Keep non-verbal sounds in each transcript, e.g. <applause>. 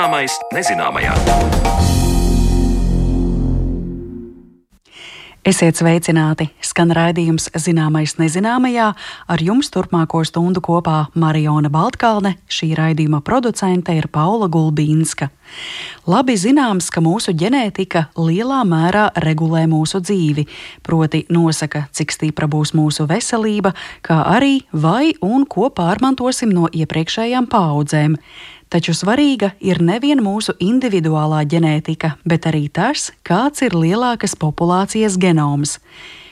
Zināmais nezināmajā. Esiet sveicināti! Skan raidījums Zināmais nezināmajā. Ar jums turpmāko stundu kopā Mariona Baltkalne, šī raidījuma producente ir Paula Gulbīnska. Labi zināms, ka mūsu ģenētika lielā mērā regulē mūsu dzīvi, proti nosaka, cik stipra būs mūsu veselība, kā arī vai un ko pārmantosim no iepriekšējām paudzēm. Taču svarīga ir nevien mūsu individuālā ģenētika, bet arī tas, kāds ir lielākas populācijas genoms.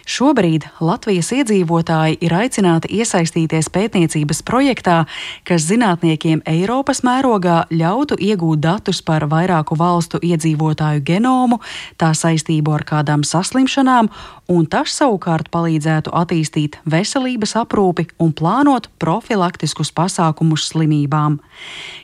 Šobrīd Latvijas iedzīvotāji ir aicināti iesaistīties pētniecības projektā, kas zinātniekiem Eiropas mērogā ļautu iegūt datus par vairāku valstu iedzīvotāju genomu, tā saistību ar kādām saslimšanām, un tas savukārt palīdzētu attīstīt veselības aprūpi un plānot profilaktiskus pasākumus slimībām.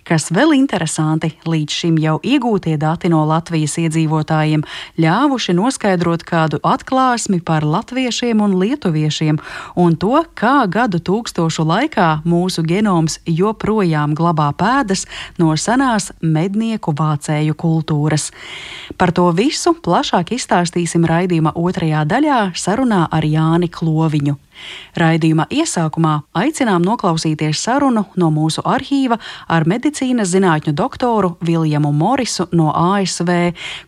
Kas vēl interesanti, līdz šim jau iegūtie dati no Latvijas iedzīvotājiem ļāvuši noskaidrot kādu atklāsmi par Latvijas latviešiem un lietuviešiem, un to, kā gadu tūkstošu laikā mūsu genoms joprojām glabā pēdas no senās mednieku vācēju kultūras. Par to visu plašāk izstāstīsim raidījuma otrajā daļā sarunā ar Jāni Kloviņu. Raidījuma iesākumā aicinām noklausīties sarunu no mūsu arhīva ar medicīnas zinātņu doktoru Viljamu Morisu no ASV,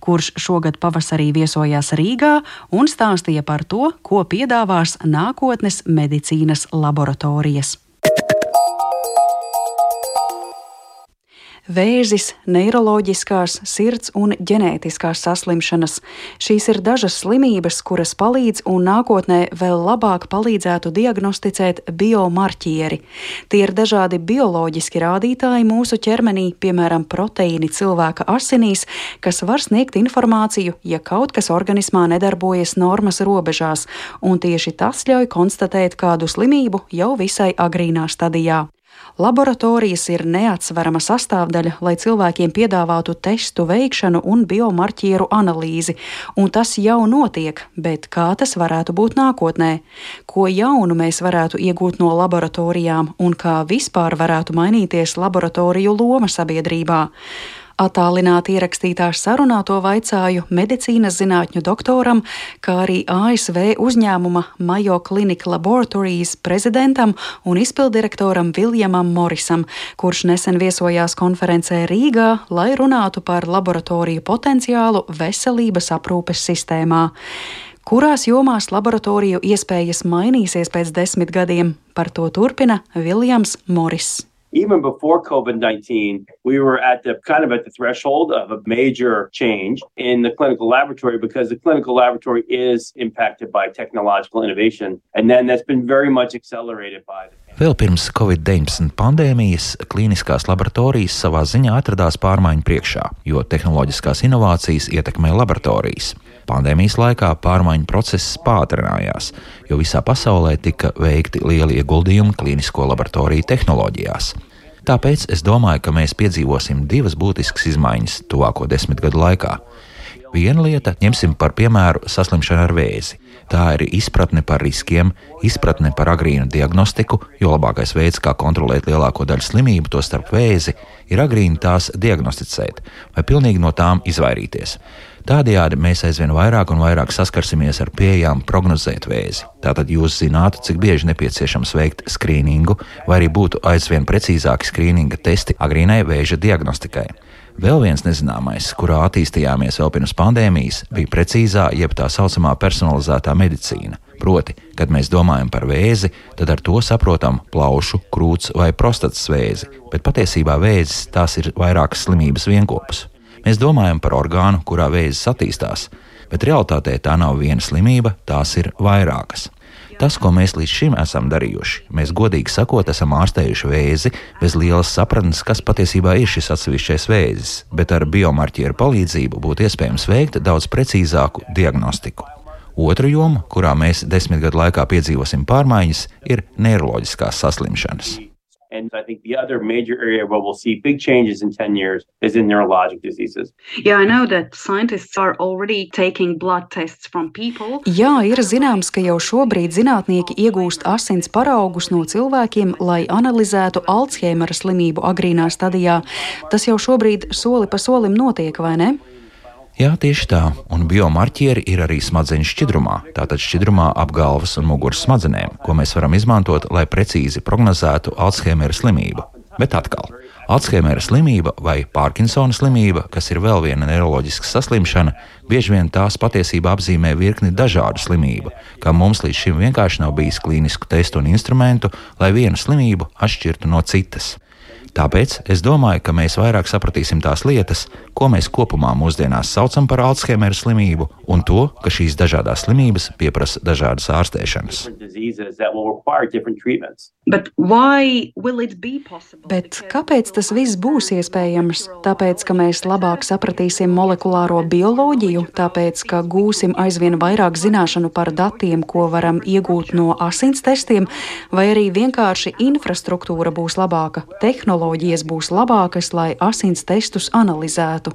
kurš šogad pavasarī viesojās Rīgā un stāstīja par to, ko piedāvās nākotnes medicīnas laboratorijas. Vēzis, neiroloģiskās, sirds un ģenētiskās saslimšanas. Šīs ir dažas slimības, kuras palīdz un nākotnē vēl labāk palīdzētu diagnosticēt biomarķieri. Tie ir dažādi bioloģiski rādītāji mūsu ķermenī, piemēram, proteīni cilvēka asinīs, kas var sniegt informāciju, ja kaut kas organismā nedarbojas normas robežās, un tieši tas ļauj konstatēt kādu slimību jau visai agrīnā stadijā. Laboratorijas ir neatsverama sastāvdaļa, lai cilvēkiem piedāvātu testu veikšanu un biomarķieru analīzi, un tas jau notiek, bet kā tas varētu būt nākotnē? Ko jaunu mēs varētu iegūt no laboratorijām un kā vispār varētu mainīties laboratoriju loma sabiedrībā? Atālināti ierakstītā sarunā to vaicāju medicīnas zinātņu doktoram, kā arī ASV uzņēmuma Mayo Clinic Laboratories prezidentam un izpildirektoram Viljamam Morisam, kurš nesen viesojās konferencē Rīgā, lai runātu par laboratoriju potenciālu veselības aprūpes sistēmā. Kurās jomās laboratoriju iespējas mainīsies pēc desmit gadiem, par to turpina Viljams Moris even before COVID 19, we were at the kind of at the threshold of a major change in the clinical laboratory because the clinical laboratory is impacted by technological innovation. And then that's been very much accelerated by the Vēl pirms Covid-19 pandēmijas klīniskās laboratorijas savā ziņā atradās pārmaiņu priekšā, jo tehnoloģiskās inovācijas ietekmē laboratorijas. Pandēmijas laikā pārmaiņu process pātrinājās, jo visā pasaulē tika veikti lieli ieguldījumi klīnisko laboratoriju tehnoloģijās. Tāpēc es domāju, ka mēs piedzīvosim divas būtiskas izmaiņas tuvāko desmit gadu laikā. Viena lieta, ņemsim par piemēru saslimšanu ar vēzi. Tā ir izpratne par riskiem, izpratne par agrīnu diagnostiku, jo labākais veids, kā kontrolēt lielāko daļu slimību, to starp vēzi, ir agrīni tās diagnosticēt vai pilnīgi no tām izvairīties. Tādējādi mēs aizvien vairāk un vairāk saskarsimies ar pieejām prognozēt vēzi. Tātad jūs zinātu, cik bieži nepieciešams veikt skrīningu, vai arī būtu aizvien precīzāki skrīninga testi agrīnai vēža diagnostikai. Vēl viens nezināmais, kurā attīstījāmies vēl pirms pandēmijas, bija precīzā, jeb tā saucamā personalizētā medicīna. Proti, kad mēs domājam par vēzi, tad ar to saprotam plaušu, krūts vai prostatas vēzi, bet patiesībā vēzis tās ir vairākas slimības vienopus. Mēs domājam par orgānu, kurā vēzis attīstās, bet realitātē tā nav viena slimība, tās ir vairākas. Tas, ko mēs līdz šim esam darījuši, mēs godīgi sakot, esam ārstējuši vēzi bez lielas sapratnes, kas patiesībā ir šis atsevišķais vēzis, bet ar biomarķieru palīdzību būtu iespējams veikt daudz precīzāku diagnostiku. Otra joma, kurā mēs desmit gadu laikā piedzīvosim pārmaiņas, ir neiroloģiskās saslimšanas. And I think the other major area where we'll see big changes in 10 years is in neurologic diseases. Yeah, I know that scientists are already taking blood tests from people. Jā, ir zināms, ka jau šobrīd zinātnieki iegūst asins paraugus no cilvēkiem, lai analizētu Alzheimera slimību agrīnā stadijā. Tas jau šobrīd soli pa solim notiek, vai ne? Jā, tieši tā, un biomarķieri ir arī smadzeņu šķidrumā, tātad šķidrumā ap galvas un muguras smadzenēm, ko mēs varam izmantot, lai precīzi prognozētu Alzheimera slimību. Bet atkal, Alzheimera slimība vai Parkinsona slimība, kas ir vēl viena neiroloģiska saslimšana, bieži vien tās patiesībā apzīmē virkni dažādu slimību, kā mums līdz šim vienkārši nav bijis klīnisku testu un instrumentu, lai vienu slimību atšķirtu no citas. Tāpēc es domāju, ka mēs vairāk sapratīsim tās lietas, ko mēs kopumā mūsdienās saucam par Alzheimera slimību, un to, ka šīs dažādas slimības pieprasa dažādas ārstēšanas. Bet kāpēc tas viss būs iespējams? Tāpēc, ka mēs labāk sapratīsim molekulāro bioloģiju, tāpēc, ka gūsim aizvien vairāk zināšanu par datiem, ko varam iegūt no asins testiem, vai arī vienkārši infrastruktūra būs labāka, tehnoloģija tehnoloģijas būs labākas, lai asins testus analizētu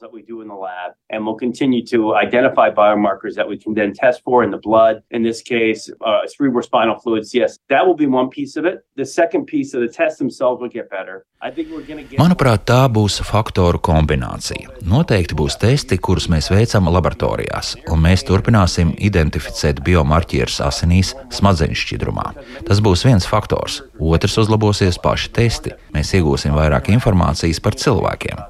that we do in the lab, and we'll continue to identify biomarkers that we can then test for in the blood. In this case, uh, cerebrospinal fluids. Yes, that will be one piece of it. The second piece of the tests themselves will get better. Get... Manuprāt, tā būs faktoru kombinācija. Noteikti būs testi, kurus mēs veicam laboratorijās, un mēs turpināsim identificēt biomarķierus asinīs, smadzeņu šķidrumā. Tas būs viens faktors. Otrs uzlabosies paši testi. Mēs iegūsim vairāk informācijas par cilvēkiem.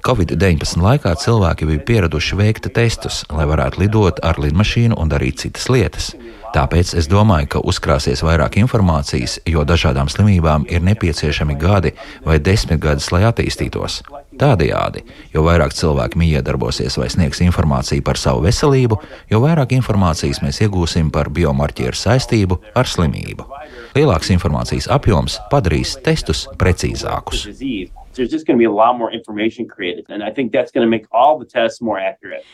Covid-19 laikā cilvēki bija pieraduši veikt testus, lai varētu lidot ar lidmašīnu un darīt citas lietas. Tāpēc es domāju, ka uzkrāsies vairāk informācijas, jo dažādām slimībām ir nepieciešami gadi vai desmit gadus, lai attīstītos. Tādējādi, jo vairāk cilvēki miedarbosies vai sniegs informāciju par savu veselību, jo vairāk informācijas mēs iegūsim par biomarķieru saistību ar slimību. Lielāks informācijas apjoms padarīs testus precīzākus. There's just going to be a lot more information created. And I think that's going to make all the tests more accurate.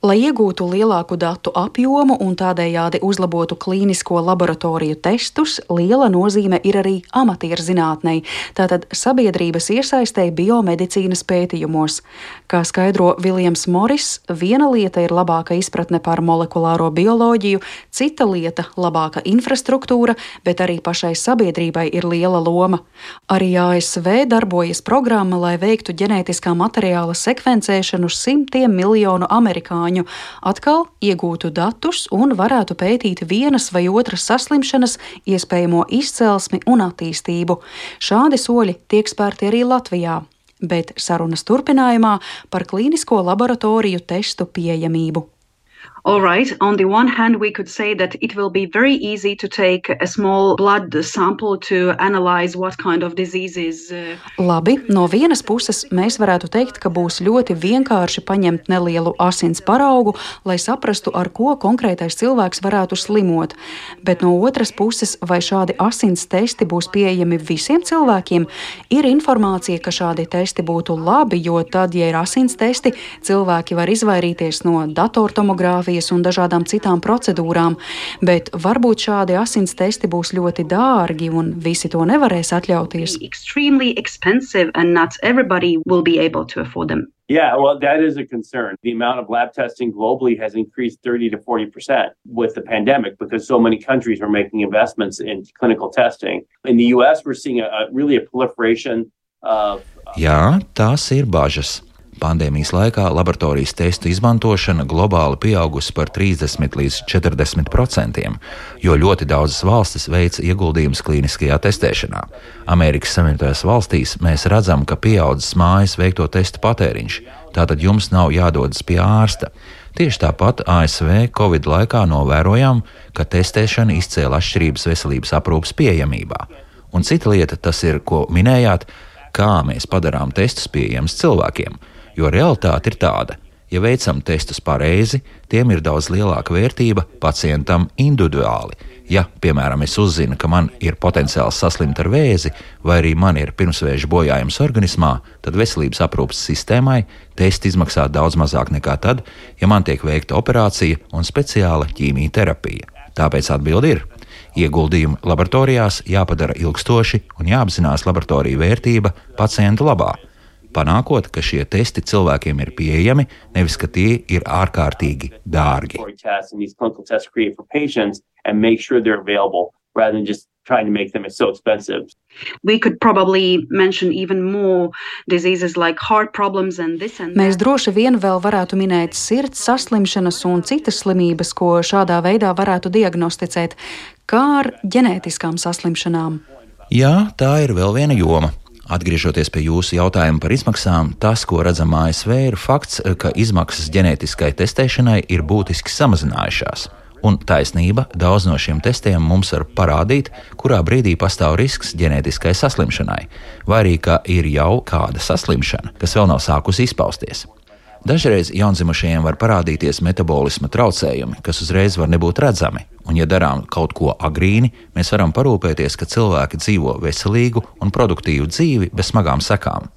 Lai iegūtu lielāku datu apjomu un tādējādi uzlabotu klīnisko laboratoriju testus, liela nozīme ir arī amatierzinātnei, tātad sabiedrības iesaistēji biomedicīnas pētījumos. Kā skaidro Viljams Moris, viena lieta ir labāka izpratne par molekulāro bioloģiju, cita lieta - labāka infrastruktūra, bet arī pašai sabiedrībai ir liela loma. Arī ASV darbojas programma, lai veiktu ģenētiskā materiāla sekvencēšanu simtiem miljonu amerikāņu apmaiņu, atkal iegūtu datus un varētu pētīt vienas vai otras saslimšanas iespējamo izcelsmi un attīstību. Šādi soļi tiek spērti arī Latvijā. Bet sarunas turpinājumā par klīnisko laboratoriju testu pieejamību. All right, on the one hand, we could say that it will be very easy to take a small blood sample to analyze what kind of diseases. Uh, Labi, no vienas puses mēs varētu teikt, ka būs ļoti vienkārši paņemt nelielu asins paraugu, lai saprastu, ar ko konkrētais cilvēks varētu slimot. Bet no otras puses, vai šādi asins testi būs pieejami visiem cilvēkiem, ir informācija, ka šādi testi būtu labi, jo tad, ja ir asins testi, cilvēki var izvairīties no datortomogrāfijas tomogrāfijas un dažādām citām procedūrām, bet varbūt šādi asins testi būs ļoti dārgi un visi to nevarēs atļauties. Yeah, well, that is a concern. The amount of lab testing globally has increased 30 to 40% with the pandemic because so many countries are making investments in clinical testing. In the US, we're seeing a, a really a proliferation of. Jā, tās ir bažas. Pandēmijas laikā laboratorijas testu izmantošana globāli pieaugusi par 30 līdz 40 procentiem, jo ļoti daudzas valstis veic ieguldījumus klīniskajā testēšanā. Amerikas Savienotajās valstīs mēs redzam, ka pieaudzis mājas veikto testu patēriņš, tātad jums nav jādodas pie ārsta. Tieši tāpat ASV Covid laikā novērojām, ka testēšana izcēla atšķirības veselības aprūpas pieejamībā. Un cita lieta tas ir, ko minējāt, kā mēs padarām testus pieejamus cilvēkiem. Jo realitāte ir tāda, ja veicam testus pareizi, tiem ir daudz lielāka vērtība pacientam individuāli. Ja, piemēram, es uzzinu, ka man ir potenciāls saslimt ar vēzi, vai arī man ir pirmsvēža bojājums organismā, tad veselības aprūpas sistēmai testi izmaksā daudz mazāk nekā tad, ja man tiek veikta operācija un speciāla ķīmijterapija. Tāpēc atbildi ir: Ieguldījumi laboratorijās jāpadara ilgstoši un jāapzinās laboratoriju vērtība pacientu labā panākot, ka šie testi cilvēkiem ir pieejami, nevis ka tie ir ārkārtīgi dārgi. Rather than just trying to make them so expensive. We could probably mention even more diseases like heart problems and this and that. Mēs droši vien vēl varētu minēt sirds saslimšanas un citas slimības, ko šādā veidā varētu diagnosticēt, kā ar ģenētiskām saslimšanām. Jā, tā ir vēl viena joma. Atgriežoties pie jūsu jautājuma par izmaksām, tas, ko redzam ASV, ir fakts, ka izmaksas ģenētiskai testēšanai ir būtiski samazinājušās. Un taisnība, daudz no šiem testiem mums var parādīt, kurā brīdī pastāv risks ģenētiskai saslimšanai, vai arī ka ir jau kāda saslimšana, kas vēl nav sākusi izpausties. Dažreiz jaundzimušajiem var parādīties metabolisma traucējumi, kas uzreiz var nebūt redzami, un, ja darām kaut ko agrīni, mēs varam parūpēties, ka cilvēki dzīvo veselīgu un produktīvu dzīvi bez smagām sekām.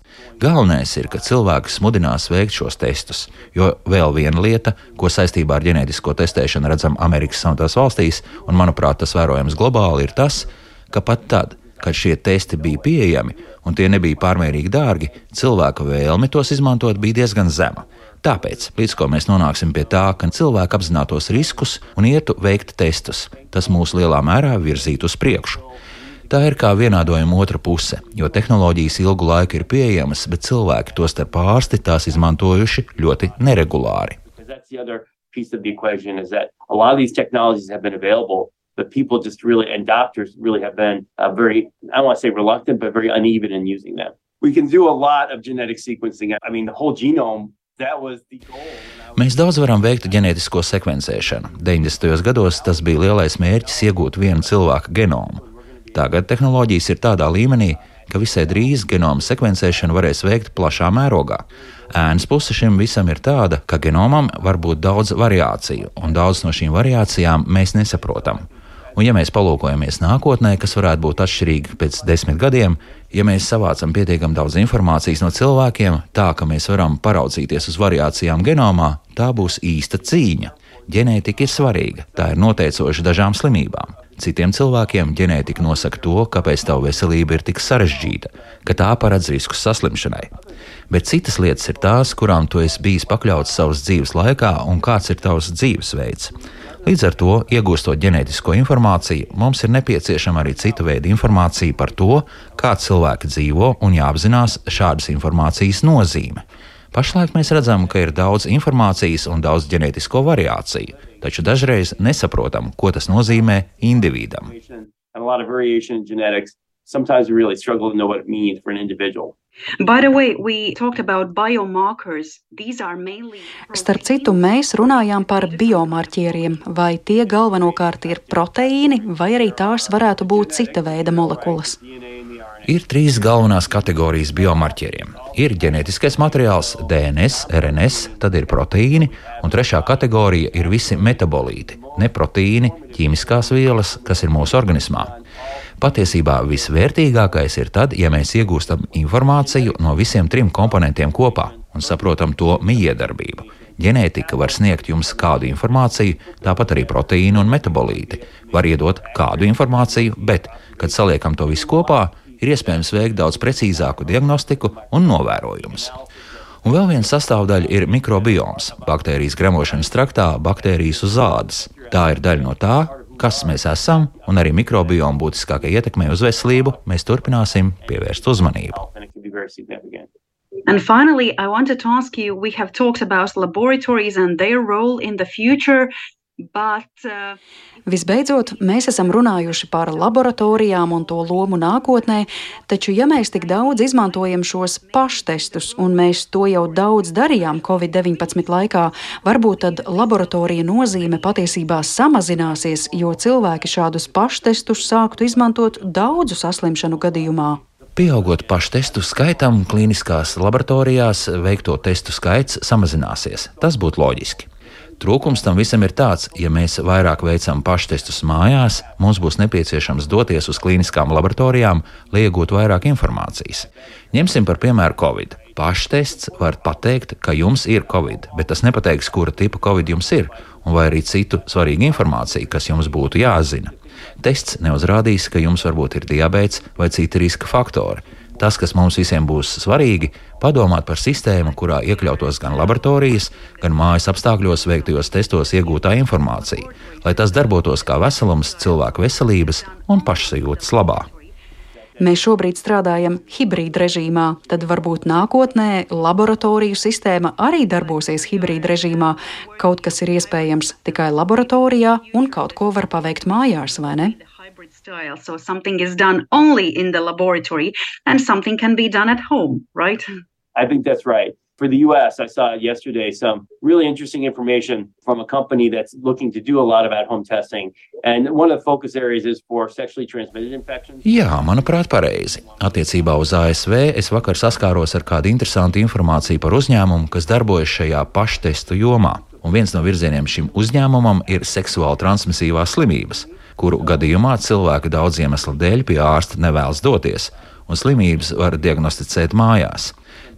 Galvenais ir, ka cilvēks mudinās veikt šos testus, jo vēl viena lieta, ko saistībā ar ģenētisko testēšanu redzam Amerikas Savienotās valstīs, un manuprāt, tas vērojams globāli, ir tas, ka pat tad, kad šie testi bija pieejami un tie nebija pārmērīgi dārgi, cilvēka vēlme tos izmantot bija diezgan zema. Tāpēc, līdz ko mēs nonāksim pie tā, ka cilvēki apzinātos riskus un ietu veikt testus, tas mūs lielā mērā virzītu uz priekšu. Tā ir kā vienādojuma otra puse, jo tehnoloģijas ilgu laiku ir pieejamas, bet cilvēki, tostarp ārsti, tās izmantojuši ļoti neregulāri. Piece of the equation is that a lot of these technologies have been available but people just really and doctors really have been uh, very I don't want to say reluctant, but very uneven in using them. We can do a lot of genetic sequencing. I mean, the whole genome. Mēs daudz varam veikt ģenētisko sekvencēšanu. 90. gados tas bija lielais mērķis iegūt vienu cilvēka genomu. Tagad tehnoloģijas ir tādā līmenī, ka visai drīz genoma sekvencēšanu varēs veikt plašā mērogā. Ēnas puse šim visam ir tāda, ka genomam var būt daudz variāciju, un daudz no šīm variācijām mēs nesaprotam. Un, ja mēs palūkojamies nākotnē, kas varētu būt atšķirīgi pēc desmit gadiem, ja mēs savācam pietiekami daudz informācijas no cilvēkiem, tā ka mēs varam paraudzīties uz variācijām genomā, tā būs īsta cīņa. Ģenētika ir svarīga, tā ir noteicoša dažām slimībām. Citiem cilvēkiem ģenētika nosaka to, kāpēc tava veselība ir tik sarežģīta, ka tā paredz riskus saslimšanai. Bet citas lietas ir tās, kurām tu esi bijis pakļauts savas dzīves laikā, un kāds ir tavs dzīvesveids. Līdz ar to, iegūstot ģenētisko informāciju, mums ir nepieciešama arī cita veida informācija par to, kā cilvēki dzīvo, un jāapzinās šādas informācijas nozīme. Pašlaik mēs redzam, ka ir daudz informācijas un daudz ģenētisko variāciju, taču dažreiz nesaprotam, ko tas nozīmē individam. Sometimes we really struggle to know what it means for an individual. Way, mainly... Starp citu, mēs runājām par biomarķieriem, vai tie galvenokārt ir proteīni, vai arī tās varētu būt cita veida molekulas. Ir trīs galvenās kategorijas biomarķieriem. Ir ģenētiskais materiāls, DNS, RNS, tad ir proteīni, un trešā kategorija ir visi metabolīti, ne proteīni, ķīmiskās vielas, kas ir mūsu organismā. Patiesībā visvērtīgākais ir tad, ja mēs iegūstam informāciju no visiem trim komponentiem kopā un saprotam to miedarbību. Ģenētika var sniegt jums kādu informāciju, tāpat arī proteīnu un metabolīti. Var iedot kādu informāciju, bet, kad saliekam to visu kopā, ir iespējams veikt daudz precīzāku diagnostiku un novērojumus. Un vēl viena sastāvdaļa ir mikrobioms, baktērijas gremošanas traktā, baktērijas uz ādas. Tā ir daļa no tā, kas mēs esam, un arī mikrobiomu būtiskākai ietekmei uz veselību, mēs turpināsim pievērst uzmanību. And finally, I wanted to ask you we have talked about laboratories and their role in the future. But, uh... Visbeidzot, mēs esam runājuši par laboratorijām un to lomu nākotnē, taču, ja mēs tik daudz izmantojam šos paštestus, un mēs to jau daudz darījām Covid-19 laikā, varbūt tad laboratorija nozīme patiesībā samazināsies, jo cilvēki šādus paštestus sāktu izmantot daudzu saslimšanu gadījumā. Pieaugot pašu testu skaitam, klīniskās laboratorijās veikto testu skaits samazināsies. Tas būtu loģiski. Trūkums tam visam ir tāds, ja mēs vairāk veicam paštestus mājās, mums būs nepieciešams doties uz klīniskām laboratorijām, lai iegūtu vairāk informācijas. Ņemsim par piemēru Covid. Paštests var pateikt, ka jums ir covid, bet tas nepateiks, kura tipa covid jums ir, un vai arī citu svarīgu informāciju, kas jums būtu jāzina. Tests neuzrādīs, ka jums varbūt ir diabetes vai citi riska faktori. Tas, kas mums visiem būs svarīgi, padomāt par sistēmu, kurā iekļautos gan laboratorijas, gan mājas apstākļos veiktajos testos iegūtā informācija, lai tas darbotos kā veselums cilvēku veselības un pašsajūtas labā. Mēs šobrīd strādājam hibrīda režīmā, tad varbūt nākotnē laboratoriju sistēma arī darbosies hibrīda režīmā. Kaut kas ir iespējams tikai laboratorijā, un kaut ko var paveikt mājās, vai ne? Style. So something is done only in the laboratory and something can be done at home, right? I think that's right. For the US, I saw yesterday some really interesting information from a company that's looking to do a lot of at home testing. And one of the focus areas is for sexually transmitted infections. Jā, manuprāt, pareizi. Attiecībā uz ASV es vakar saskāros ar kādu interesantu informāciju par uzņēmumu, kas darbojas šajā paštestu jomā. Un viens no virzieniem šim uzņēmumam ir seksuāli transmisīvās slimības, kuru gadījumā cilvēki daudz iemeslu dēļ pie ārsta nevēlas doties, un slimības var diagnosticēt mājās.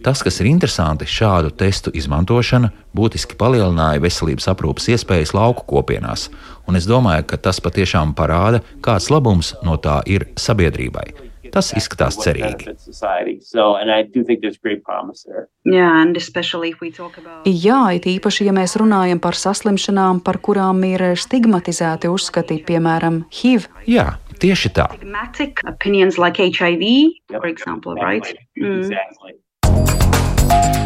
Tas, kas ir interesanti, šādu testu izmantošana būtiski palielināja veselības aprūpas iespējas lauku kopienās, un es domāju, ka tas patiešām parāda, kāds labums no tā ir sabiedrībai. Tas izskatās cerīgi. Jā, it īpaši, ja mēs runājam par saslimšanām, par kurām ir stigmatizēti uzskati, piemēram, HIV. Jā, tieši tā. Like HIV, example, right? mm.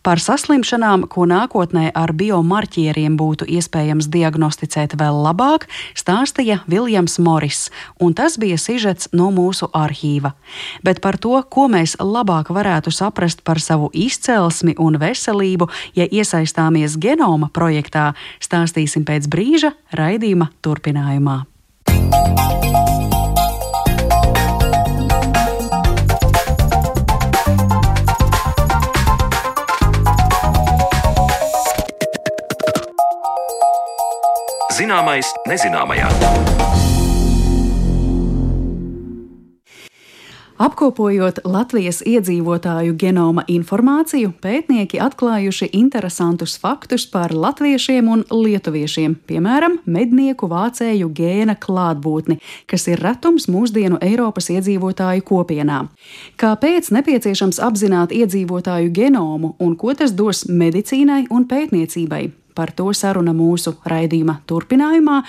Par saslimšanām, ko nākotnē ar biomarķieriem būtu iespējams diagnosticēt vēl labāk, stāstīja Viljams Moris, un tas bija sižets no mūsu arhīva. Bet par to, ko mēs labāk varētu saprast par savu izcelsmi un veselību, ja iesaistāmies genoma projektā, stāstīsim pēc brīža raidījuma turpinājumā. Zināmais nezināmajā. Apkopojot Latvijas iedzīvotāju genoma informāciju, pētnieki atklājuši interesantus faktus par latviešiem un lietuviešiem, piemēram, mednieku vācēju gēna klātbūtni, kas ir retums mūsdienu Eiropas iedzīvotāju kopienā. Kāpēc nepieciešams apzināt iedzīvotāju genomu un ko tas dos medicīnai un pētniecībai? Par to saruna mūsu raidījuma turpinājumā,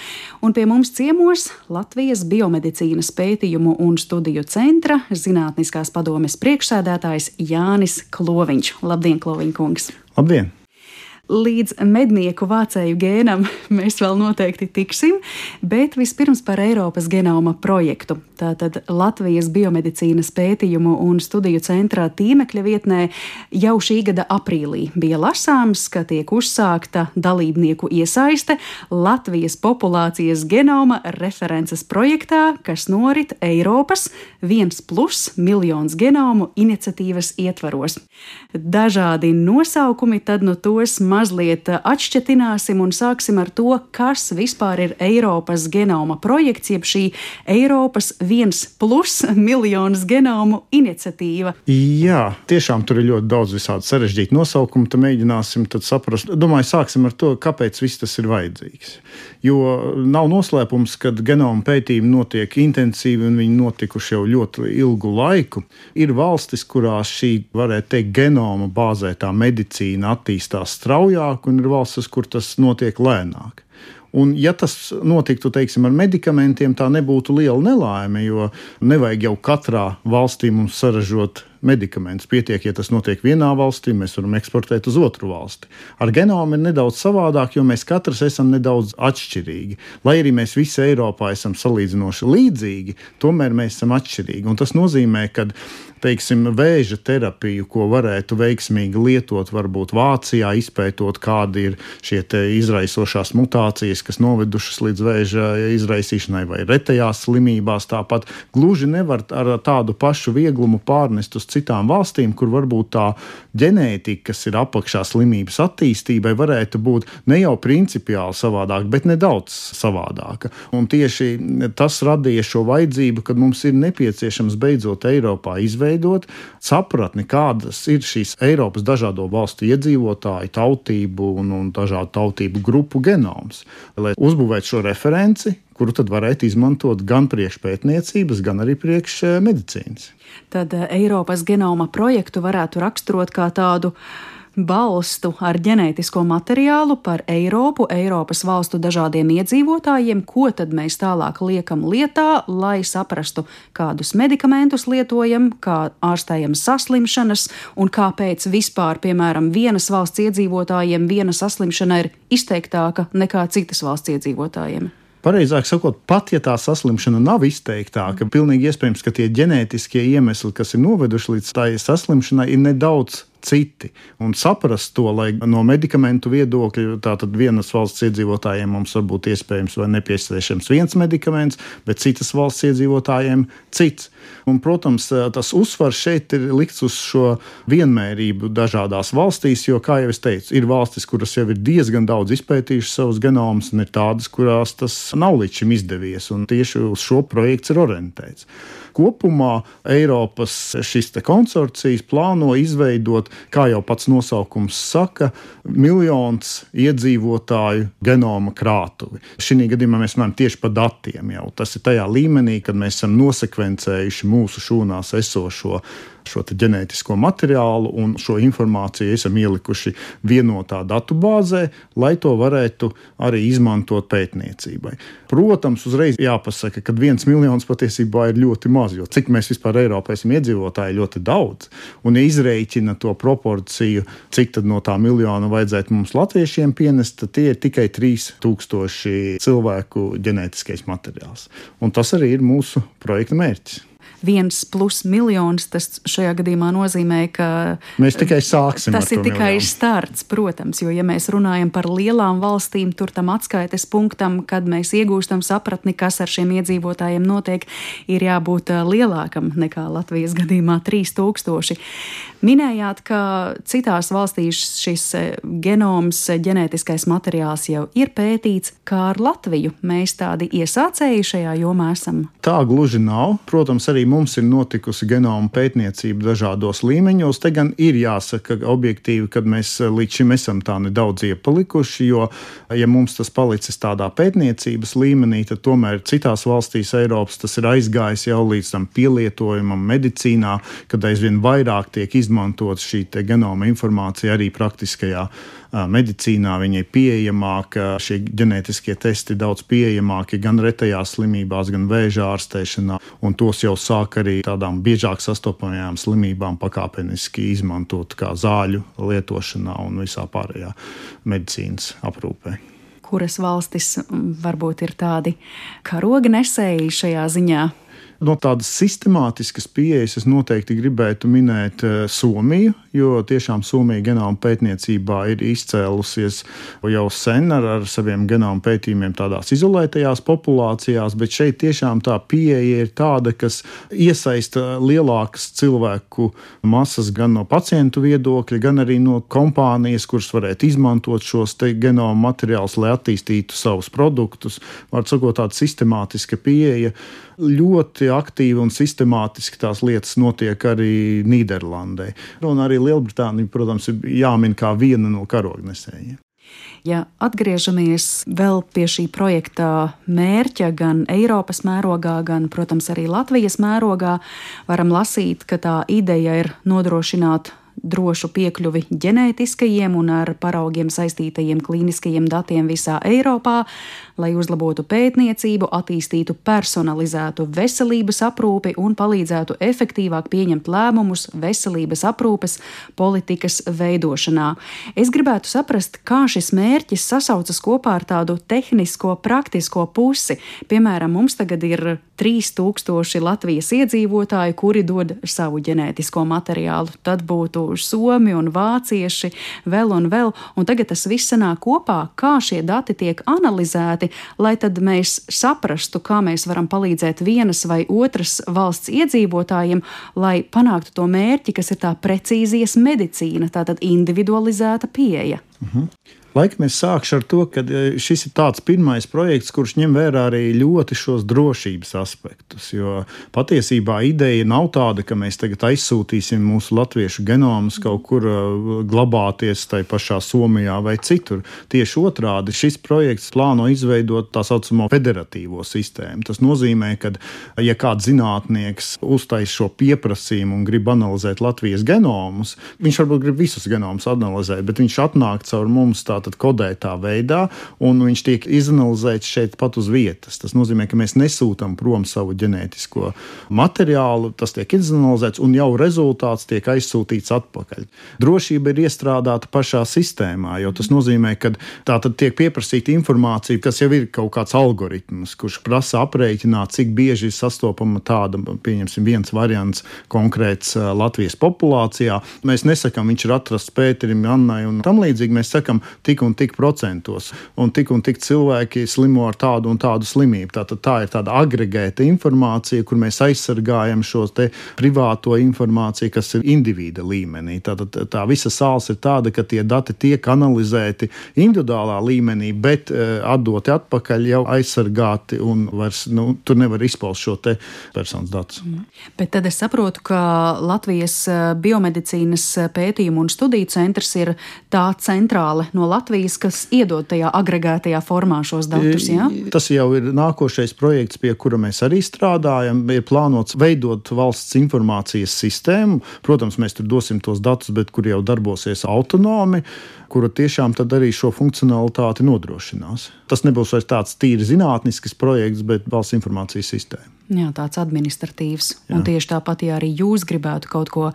un pie mums ciemos Latvijas biomedicīnas pētījumu un studiju centra zinātniskās padomes priekšsēdētājs Jānis Kloviņš. Labdien, Kloviņkungs! Labdien! Līdz mednieku vācēju gēnam <laughs> mēs vēl noteikti tiksim, bet vispirms par Eiropas genoma projektu. Tātad Latvijas biomedicīnas pētījumu un studiju centrā tīmekļa vietnē jau šī gada aprīlī bija lasāms, ka tiek uzsākta dalībnieku iesaiste Latvijas populācijas genoma references projektā, kas norit Eiropas 1 plus miljons genomu iniciatīvas ietvaros. Dažādi nosaukumi tad no tos mazliet atšķetināsim un sāksim ar to, kas vispār ir Eiropas genoma projekts, jeb šī Eiropas viens plus <laughs> miljonus genomu iniciatīva. Jā, tiešām tur ir ļoti daudz visādi sarežģīti nosaukumi. Tad mēģināsim tad saprast. Domāju, sāksim ar to, kāpēc viss tas ir vajadzīgs. Jo nav noslēpums, ka genoma pētījumi notiek intensīvi un viņi notikuši jau ļoti ilgu laiku. Ir valstis, kurās šī, varētu teikt, genoma bāzētā medicīna attīstās straujāk, un ir valstis, kur tas notiek lēnāk. Un, ja tas notiktu teiksim, ar medikamentiem, tā nebūtu liela nelaime, jo nevajag jau katrā valstī mums saražot medikamentus. Pietiek, ja tas notiek vienā valstī, mēs varam eksportēt uz otru valsti. Ar genomu ir nedaudz savādāk, jo mēs katrs esam nedaudz atšķirīgi. Lai arī mēs visi Eiropā esam salīdzinoši līdzīgi, tomēr mēs esam atšķirīgi. Un tas nozīmē, ka teiksim, vēža terapiju, ko varētu veiksmīgi lietot, varbūt Vācijā, izpētot, kādi ir šie izraisošās mutācijas, kas novedušas līdz vēža izraisīšanai vai retajās slimībās. Tāpat gluži nevar ar tādu pašu vieglumu pārnest uz citām valstīm, kur varbūt tā ģenētika, kas ir apakšā slimības attīstībai, varētu būt ne jau principiāli savādāka, bet nedaudz savādāka. Un tieši tas radīja šo vajadzību, ka mums ir nepieciešams beidzot Eiropā izveidot sapratni, kādas ir šīs Eiropas dažādo valstu iedzīvotāju, tautību un, un dažādu tautību grupu genoms. Lai uzbūvētu šo referenci, kuru tad varētu izmantot gan priekšpētniecības, gan arī priekšmedicīnas. Tad eh, Eiropas genoma projektu varētu raksturot kā tādu balstu ar ģenētisko materiālu par Eiropu, Eiropas valstu dažādiem iedzīvotājiem, ko tad mēs tālāk liekam lietā, lai saprastu, kādus medikamentus lietojam, kā ārstējam saslimšanas un kāpēc vispār, piemēram, vienas valsts iedzīvotājiem viena saslimšana ir izteiktāka nekā citas valsts iedzīvotājiem. Pareizāk sakot, pat ja tā saslimšana nav izteiktāka, pilnīgi iespējams, ka tie ģenētiskie iemesli, kas ir noveduši līdz tai saslimšanai, ir nedaudz citi. Un saprast to, lai no medikamentu viedokļa, tātad vienas valsts iedzīvotājiem mums var būt iespējams vai nepieciešams viens medikaments, bet citas valsts iedzīvotājiem cits. Un, protams, tas uzsvars šeit ir likts uz šo vienmērību dažādās valstīs, jo, kā jau es teicu, ir valstis, kuras jau ir diezgan daudz izpētījušas savus genomus, un ir tādas, kurās tas nav līdz šim izdevies. Tieši uz šo projektu ir orientēts. Kopumā Eiropas šis konsorcijas plāno izveidot, kā jau pats nosaukums saka, miljons iedzīvotāju genoma krātuvi. Šī gadījumā mēs runājam tieši par datiem. Jau. Tas ir tajā līmenī, kad mēs esam nosekvencējuši mūsu šūnās esošo šo ģenētisko materiālu un šo informāciju esam ielikuši vienotā datubāzē, lai to varētu arī izmantot pētniecībai. Protams, uzreiz jāpasaka, ka viens miljons patiesībā ir ļoti maz, jo cik mēs vispār Eiropā esam iedzīvotāji, ļoti daudz. Un ja izreikina to proporciju, cik no tā miljona vajadzētu mums latviešiem pienest, tad tie ir tikai 3000 cilvēku ģenētiskais materiāls. Un tas arī ir mūsu projekta mērķis viens plus miljonus, tas šajā gadījumā nozīmē, ka mēs tikai sāksim. Tas ir tikai miljonu. starts, protams, jo, ja mēs runājam par lielām valstīm, tur tam atskaites punktam, kad mēs iegūstam sapratni, kas ar šiem iedzīvotājiem notiek, ir jābūt lielākam nekā Latvijas gadījumā 3000. Minējāt, ka citās valstīs šis genoms, ģenētiskais materiāls jau ir pētīts, kā ar Latviju. Mēs tādi iesācēji šajā jomā esam. Tā gluži nav. Protams, arī mums ir notikusi genoma pētniecība dažādos līmeņos. Te gan ir jāsaka objektīvi, ka mēs līdz šim esam tā nedaudz iepalikuši, jo, ja mums tas palicis tādā pētniecības līmenī, tad tomēr citās valstīs Eiropas tas ir aizgājis jau līdz tam pielietojumam medicīnā, kad aizvien vairāk tiek izmantot šī genoma informācija arī praktiskajā medicīnā viņi ir pieejamāki, šie ģenētiskie testi daudz pieejamāki gan retajās slimībās, gan vēža ārstēšanā, un tos jau sāk arī tādām biežāk sastopamajām slimībām pakāpeniski izmantot kā zāļu lietošanā un visā pārējā medicīnas aprūpē kuras valstis varbūt ir tādi karoga nesēji šajā ziņā? No tādas sistemātiskas pieejas es noteikti gribētu minēt Somiju, jo tiešām Somija genoma pētniecībā ir izcēlusies jau sen ar, ar saviem genoma pētījumiem tādās izolētajās populācijās, bet šeit tiešām tā pieeja ir tāda, kas iesaista lielākas cilvēku masas gan no pacientu viedokļa, gan arī no kompānijas, kuras varētu izmantot šos genoma materiālus, lai attīstītu savus produktus. Var sakot, tāda sistemātiska pieeja ļoti aktīvi un sistemātiski tās lietas notiek arī Nīderlandē. Un arī Lielbritānija, protams, ir jāmin kā viena no karognesējiem. Ja atgriežamies vēl pie šī projekta mērķa, gan Eiropas mērogā, gan, protams, arī Latvijas mērogā, varam lasīt, ka tā ideja ir nodrošināt drošu piekļuvi ģenētiskajiem un ar paraugiem saistītajiem klīniskajiem datiem visā Eiropā, lai uzlabotu pētniecību, attīstītu personalizētu veselības aprūpi un palīdzētu efektīvāk pieņemt lēmumus veselības aprūpes politikas veidošanā. Es gribētu saprast, kā šis mērķis sasaucas kopā ar tādu tehnisko, praktisko pusi. Piemēram, mums tagad ir 3000 Latvijas iedzīvotāji, kuri dod savu ģenētisko materiālu. Tad būtu somi un vācieši, vēl un vēl, un tagad tas viss sanāk kopā, kā šie dati tiek analizēti lai tad mēs saprastu, kā mēs varam palīdzēt vienas vai otras valsts iedzīvotājiem, lai panāktu to mērķi, kas ir tā precīzijas medicīna, tātad individualizēta pieeja. Mhm. Laikam es sākšu ar to, ka e, šis ir tāds pirmais projekts, kurš ņem vērā arī ļoti šos drošības aspektus. Jo patiesībā ideja nav tāda, ka mēs tagad aizsūtīsim mūsu latviešu genomus kaut kur e, glabāties tai pašā Somijā vai citur. Tieši otrādi šis projekts plāno izveidot tā saucamo federatīvo sistēmu. Tas nozīmē, ka, ja kāds zinātnieks uztais šo pieprasījumu un grib analizēt Latvijas genomus, viņš varbūt grib visus genomus analizēt, bet viņš atnāk caur mums tā tātad kodētā veidā, un viņš tiek izanalizēts šeit pat uz vietas. Tas nozīmē, ka mēs nesūtām prom savu ģenētisko materiālu, tas tiek izanalizēts, un jau rezultāts tiek aizsūtīts atpakaļ. Drošība ir iestrādāta pašā sistēmā, jo tas nozīmē, ka tā tad tiek pieprasīta informācija, kas jau ir kaut kāds algoritms, kurš prasa aprēķināt, cik bieži ir sastopama tāda, pieņemsim, viens variants konkrēts Latvijas populācijā. Mēs nesakām, viņš ir atrasts Pēterim, Annai un tam līdzīgi. Mēs sakām, tik un tik procentos, un tik un tik cilvēki slimo ar tādu un tādu slimību. Tātad tā ir tāda agregēta informācija, kur mēs aizsargājam šo privāto informāciju, kas ir individa līmenī. Tātad tā visa sāls ir tāda, ka tie dati tiek analizēti individuālā līmenī, bet uh, atdoti atpakaļ jau aizsargāti un vairs nu, tur nevar izpaust šo personas datus. Mm. Bet tad es saprotu, ka Latvijas e, biomedicīnas pētījumu un studiju centrs ir tā centrāle no Latvijas. Latvijas, kas iedod tajā agregētajā formā šos datus. Ja? Tas jau ir nākošais projekts, pie kura mēs arī strādājam. Ir plānots veidot valsts informācijas sistēmu. Protams, mēs tur dosim tos datus, bet kur jau darbosies autonomi kura tiešām arī šo funkcionalitāti nodrošinās. Tas nebūs vairs tāds tīri zinātnisks projekts, bet valsts informācijas sistēma. Jā, tāds administratīvs. Jā. Un tieši tāpat, ja arī jūs gribētu kaut ko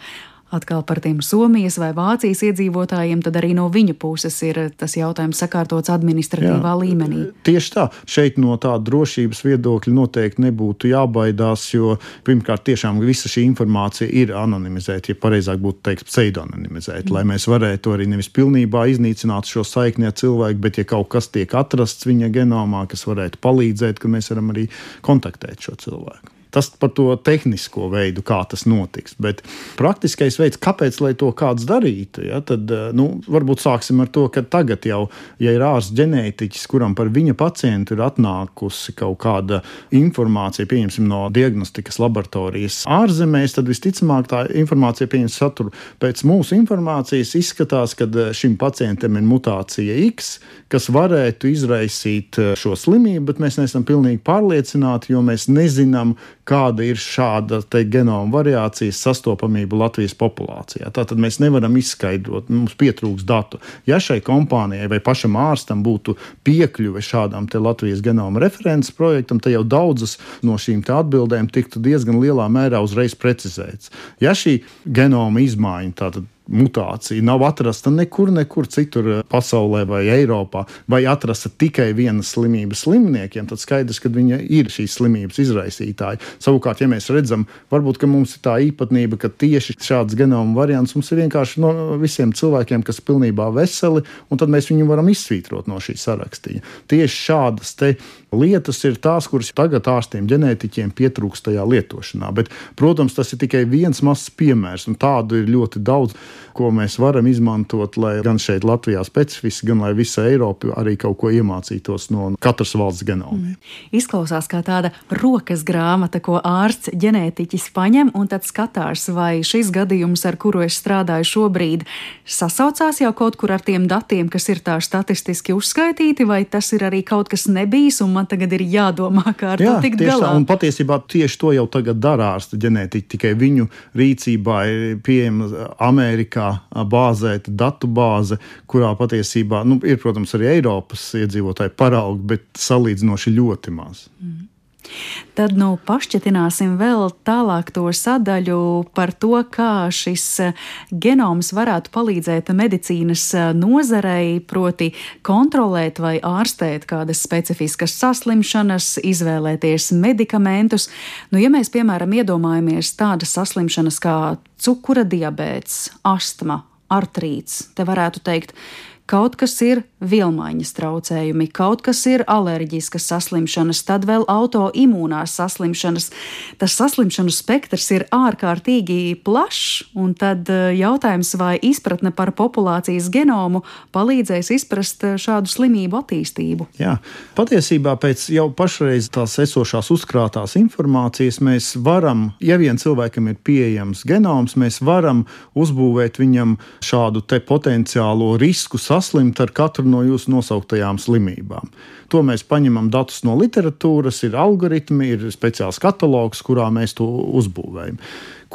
atkal par tiem Somijas vai Vācijas iedzīvotājiem, tad arī no viņa puses ir tas jautājums sakārtots administratīvā Jā, līmenī. Tieši tā, šeit no tāda drošības viedokļa noteikti nebūtu jābaidās, jo pirmkārt, tiešām visa šī informācija ir anonimizēta, ja pareizāk būtu teikt, pseidonimizēta, mm. lai mēs varētu arī nevis pilnībā iznīcināt šo saikni ar cilvēku, bet ja kaut kas tiek atrasts viņa genomā, kas varētu palīdzēt, ka mēs varam arī kontaktēt šo cilvēku. Tas par to tehnisko veidu, kā tas notiks. Bet praktiskais veids, kāpēc to kāds darītu, ja, tad eh, nu, varbūt sāksim ar to, ka tagad jau, ja ir ārsts ģenētiķis, kuram par viņa pacientu ir atnākusi kaut kāda informācija, pieņemsim no diagnostikas laboratorijas ārzemēs, tad visticamāk tā informācija pieņems saturu. Pēc mūsu informācijas izskatās, ka eh, šim pacientam ir mutācija X, kas varētu izraisīt eh, šo slimību, bet mēs neesam pilnīgi pārliecināti, jo mēs nezinām, kāda ir šāda genoma variācijas sastopamība Latvijas populācijā. Tātad mēs nevaram izskaidrot, mums pietrūks datu. Ja šai kompānijai vai pašam ārstam būtu piekļuve šādam Latvijas genoma references projektam, tad jau daudzas no šīm atbildēm tiktu diezgan lielā mērā uzreiz precizētas. Ja šī genoma izmaiņa, tātad mutācija nav atrasta nekur, nekur citur eh, pasaulē vai Eiropā, vai atrasta tikai vienas slimības slimniekiem, tad skaidrs, ka viņa ir šīs slimības izraisītāja. Savukārt, ja mēs redzam, varbūt mums ir tā īpatnība, ka tieši šāds genoma variants mums ir vienkārši no visiem cilvēkiem, kas ir pilnībā veseli, un tad mēs viņu varam izsvītrot no šī sarakstīja. Tieši šādas lietas ir tās, kuras tagad ārstiem ģenētiķiem pietrūkst tajā lietošanā. Bet, protams, tas ir tikai viens mazs piemērs, un tādu ir ļoti daudz, ko mēs varam izmantot, lai gan šeit Latvijā specifiski, gan lai visa Eiropa arī kaut ko iemācītos no katras valsts genoma. Mm. Izklausās kā tāda rokas grāmata, ko ārsts ģenētiķis paņem un tad skatās, vai šis gadījums, ar kuru es strādāju šobrīd, sasaucās jau kaut kur ar tiem datiem, kas ir tā statistiski uzskaitīti, vai tas ir arī kaut kas nebijis un man man tagad ir jādomā, kā ar Jā, to tikt galā. Tā, un patiesībā tieši to jau tagad dara ārsta ģenētiķi. Tikai viņu rīcībā ir pieejama Amerikā bāzēta datu bāze, kurā patiesībā nu, ir, protams, arī Eiropas iedzīvotāji paraugi, bet salīdzinoši ļoti maz. Mm. Tad nu pašķetināsim vēl tālāk to sadaļu par to, kā šis eh, genoms varētu palīdzēt medicīnas eh, nozarei, proti kontrolēt vai ārstēt kādas specifiskas saslimšanas, izvēlēties medikamentus. Nu, ja mēs, piemēram, iedomājamies tādas saslimšanas kā cukura diabēts, astma, artrīts, te varētu teikt, kaut kas ir vilmaiņas traucējumi, kaut kas ir alerģiskas saslimšanas, tad vēl autoimūnās saslimšanas. Tas saslimšanu spektrs ir ārkārtīgi plašs, un tad eh, jautājums, vai izpratne par populācijas genomu palīdzēs izprast eh, šādu slimību attīstību. Jā, patiesībā pēc jau pašreiz tās esošās uzkrātās informācijas mēs varam, ja vien cilvēkam ir pieejams genoms, mēs varam uzbūvēt viņam šādu potenciālo risku saslimt ar katru no jūsu nosauktajām slimībām. To mēs paņemam datus no literatūras, ir algoritmi, ir speciāls katalogs, kurā mēs to uzbūvējam.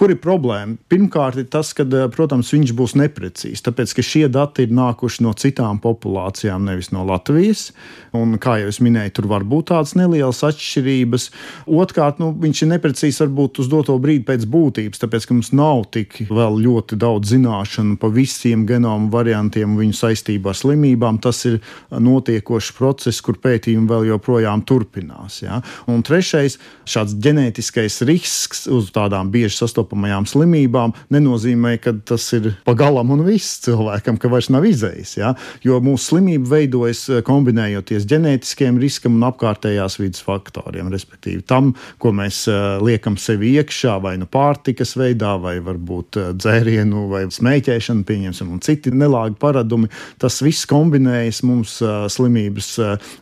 Kur ir problēma? Pirmkārt, ir tas, ka, eh, protams, viņš būs neprecīzs, tāpēc ka šie dati ir nākuši no citām populācijām, nevis no Latvijas. Un, kā jau es minēju, tur var būt tādas nelielas atšķirības. Otrkārt, nu, viņš ir neprecīzs varbūt uz doto brīdi pēc būtības, tāpēc ka mums nav tik ļoti daudz zināšanu par visiem genomu variantiem un viņu saistību ar slimībām. Tas ir notiekošs process, kur pētījumi vēl joprojām turpinās. Ja? Un trešais, šāds ģenētiskais risks uz tādām bieži sastopamām sastopamajām slimībām, nenozīmē, ka tas ir pagalam un viss cilvēkam, ka vairs nav izējis. Ja? Jo mūsu slimība veidojas eh, kombinējoties ģenētiskiem riskam un apkārtējās vidas faktoriem, respektīvi tam, ko mēs eh, liekam sevi iekšā, vai nu pārtikas veidā, vai varbūt eh, dzērienu vai smēķēšanu, pieņemsim, un citi nelāgi paradumi. Tas viss kombinējas mums slimības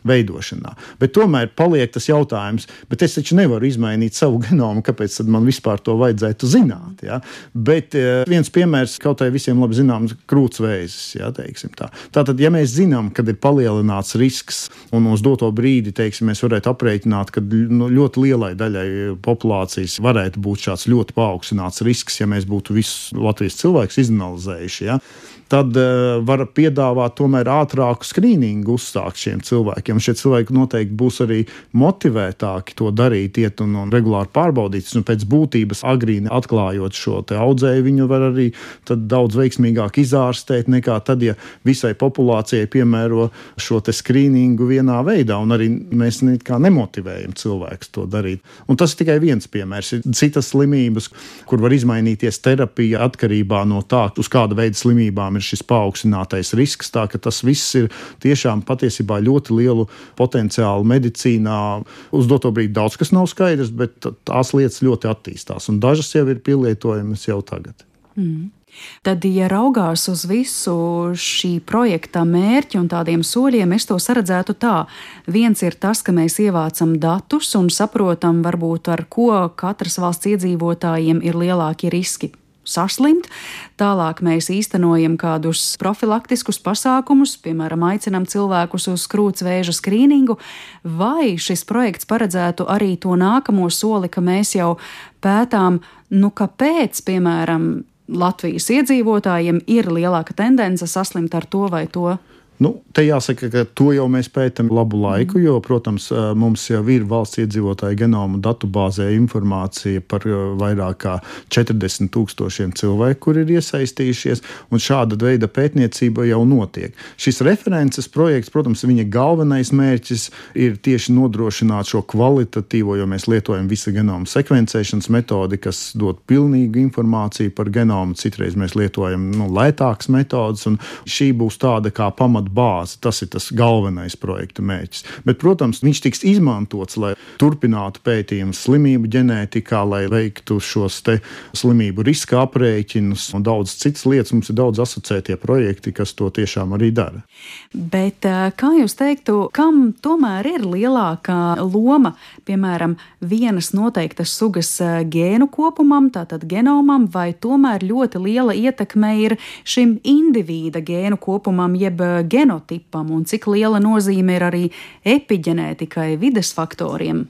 veidošanā. Bet tomēr paliek tas jautājums, bet es taču nevaru izmainīt savu genomu, kāpēc man vispār to vajadzētu zināt. Ja? Bet eh, viens piemērs kaut vai visiem labi zināms krūtsvēzis. Ja, tā. Tātad, ja mēs zinām, kad ir palielināts risks un uz doto brīdi teiksim, mēs varētu aprēķināt, ka nu, ļoti lielai daļai populācijas varētu būt šāds ļoti paaugstināts risks, ja mēs būtu visus Latvijas cilvēkus izanalizējuši. Ja? Tad uh, var piedāvāt tomēr ātrāku skrīningu uzsākt šiem cilvēkiem. Šie cilvēki noteikti būs arī motivētāki to darīt, iet un, un regulāri pārbaudīt. Un pēc būtības agrīni atklājot šo audzēju, viņu var arī daudz veiksmīgāk izārstēt nekā tad, ja visai populācijai piemēro šo skrīningu vienā veidā, un arī mēs nemotivējam cilvēkus to darīt. Un tas ir tikai viens piemērs. Ir citas slimības, kur var izmainīties terapija atkarībā no tā, uz kāda veida slimībām ir šis paaugstinātais risks. Tā ka tas viss ir tiešām patiesībā ļoti lielu potenciālu medicīnā. Uz doto brīdi daudz kas nav skaidrs, bet tās lietas ļoti attīstās, un dažas jau ir pielietojamas jau tagad. Mm. Tad, ja raugās uz visu šī projekta mērķi un tādiem soļiem, es to saredzētu tā. Viens ir tas, ka mēs ievācam datus un saprotam, varbūt ar ko katras valsts iedzīvotājiem ir lielākie riski saslimt. Tālāk mēs īstenojam kādus profilaktiskus pasākumus, piemēram, aicinām cilvēkus uz krūtsvēža skrīningu, vai šis projekts paredzētu arī to nākamo soli, ka mēs jau pētām, nu kāpēc, piemēram, Latvijas iedzīvotājiem ir lielāka tendence saslimt ar to vai to Nu, te jāsaka, ka to jau mēs pētām labu laiku, jo, protams, mums jau ir valsts iedzīvotāju genoma datubāzē informācija par vairāk kā 40 tūkstošiem cilvēku, kur ir iesaistījušies, un šāda veida pētniecība jau notiek. Šis references projekts, protams, viņa galvenais mērķis ir tieši nodrošināt šo kvalitatīvo, jo mēs lietojam visu genomu sekvencēšanas metodi, kas dod pilnīgu informāciju par genomu. Citreiz mēs lietojam nu, lētākas metodas, un šī būs tāda kā pamat bāze. Tas ir tas galvenais projekta mērķis. Bet, protams, viņš tiks izmantots, lai turpinātu pētījumus slimību ģenētikā, lai veiktu šos slimību riska aprēķinus un daudz citas lietas. Mums ir daudz asociētie projekti, kas to tiešām arī dara. Bet eh, kā jūs teiktu, kam tomēr ir lielākā loma, piemēram, vienas noteiktas sugas eh, gēnu kopumam, tātad genomam, vai tomēr ļoti liela ietekme ir šim indivīda gēnu kopumam, jeb genomam? Genotipam un cik liela nozīme ir arī epigenētikai, vides faktoriem.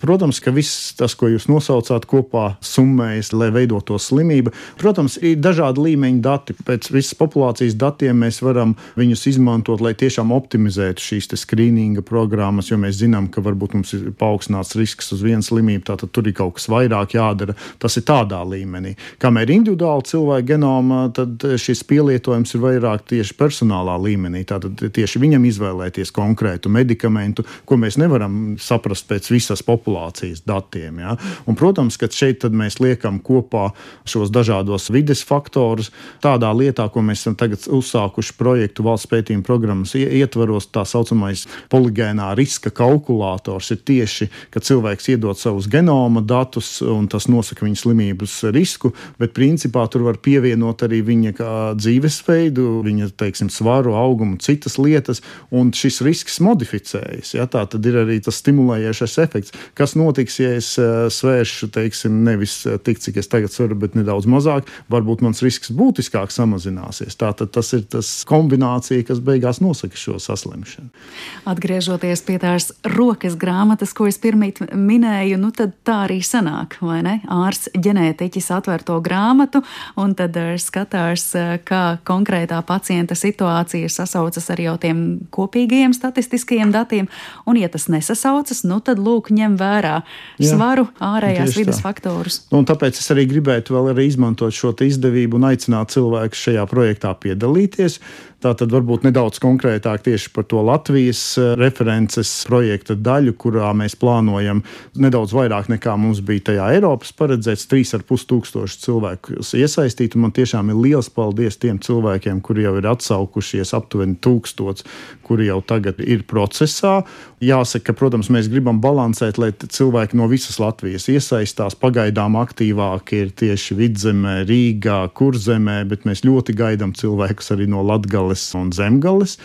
Protams, ka viss tas, ko jūs nosaucāt, kopā summējas, lai veidotu to slimību. Protams, ir dažādi līmeņi dati. Pēc visas populācijas datiem mēs varam viņus izmantot, lai tiešām optimizētu šīs skrīninga programmas, jo mēs zinām, ka varbūt mums ir paaugstināts risks uz vienu slimību, tātad tur ir kaut kas vairāk jādara. Tas ir tādā līmenī. Kamēr individuāli cilvēka genoma, tad šis pielietojums ir vairāk tieši personālā līmenī. Tātad tieši viņam izvēlēties konkrētu medikamentu, ko mēs nevaram saprast pēc visas populācijas populācijas datiem. Ja? Un, protams, ka šeit mēs liekam kopā šos dažādos vides faktorus tādā lietā, ko mēs esam tagad uzsākuši projektu valsts pētījuma programmas ietvaros, tā saucamais poligēnā riska kalkulators ir tieši, ka cilvēks iedod savus genoma datus un tas nosaka viņa slimības risku, bet principā tur var pievienot arī viņa dzīvesveidu, viņa teiksim, svaru, augumu, citas lietas, un šis risks modificējas. Ja? Tā tad ir arī tas stimulējošais efekts. Kas notiks, ja es uh, svēršu, teiksim, nevis uh, tik, cik es tagad svaru, bet nedaudz mazāk, varbūt mans risks būtiskāk samazināsies. Tā tad tas ir tas kombinācija, kas beigās nosaka šo saslimšanu. Atgriežoties pie tās rokas grāmatas, ko es pirmīt minēju, nu tad tā arī sanāk, vai ne? Ārsts ģenētiķis atver to grāmatu un tad uh, skatās, kā konkrētā pacienta situācija sasaucas ar jau tiem kopīgajiem statistiskajiem datiem, un ja tas nesasaucas, nu tad lūk, ņem vērā Jā, svaru, ārējās vidas tā. faktorus. Nu, un tāpēc es arī gribētu vēl arī izmantot šo izdevību un aicināt cilvēkus šajā projektā piedalīties. Tā tad varbūt nedaudz konkrētāk tieši par to Latvijas eh, references projekta daļu, kurā mēs plānojam nedaudz vairāk nekā mums bija tajā Eiropas paredzēts, 3,5 tūkstoši cilvēku iesaistīt. Man tiešām ir liels paldies tiem cilvēkiem, kuri jau ir atsaukušies, aptuveni tūkstots, kuri jau tagad ir procesā. Jāsaka, ka, protams, mēs gribam balansēt, lai cilvēki no visas Latvijas iesaistās. Pagaidām aktīvāk ir tieši vidzemē, Rīgā, Kurzemē, bet mēs ļoti gaidām cilvēkus arī no Latgales Latgales un Zemgales.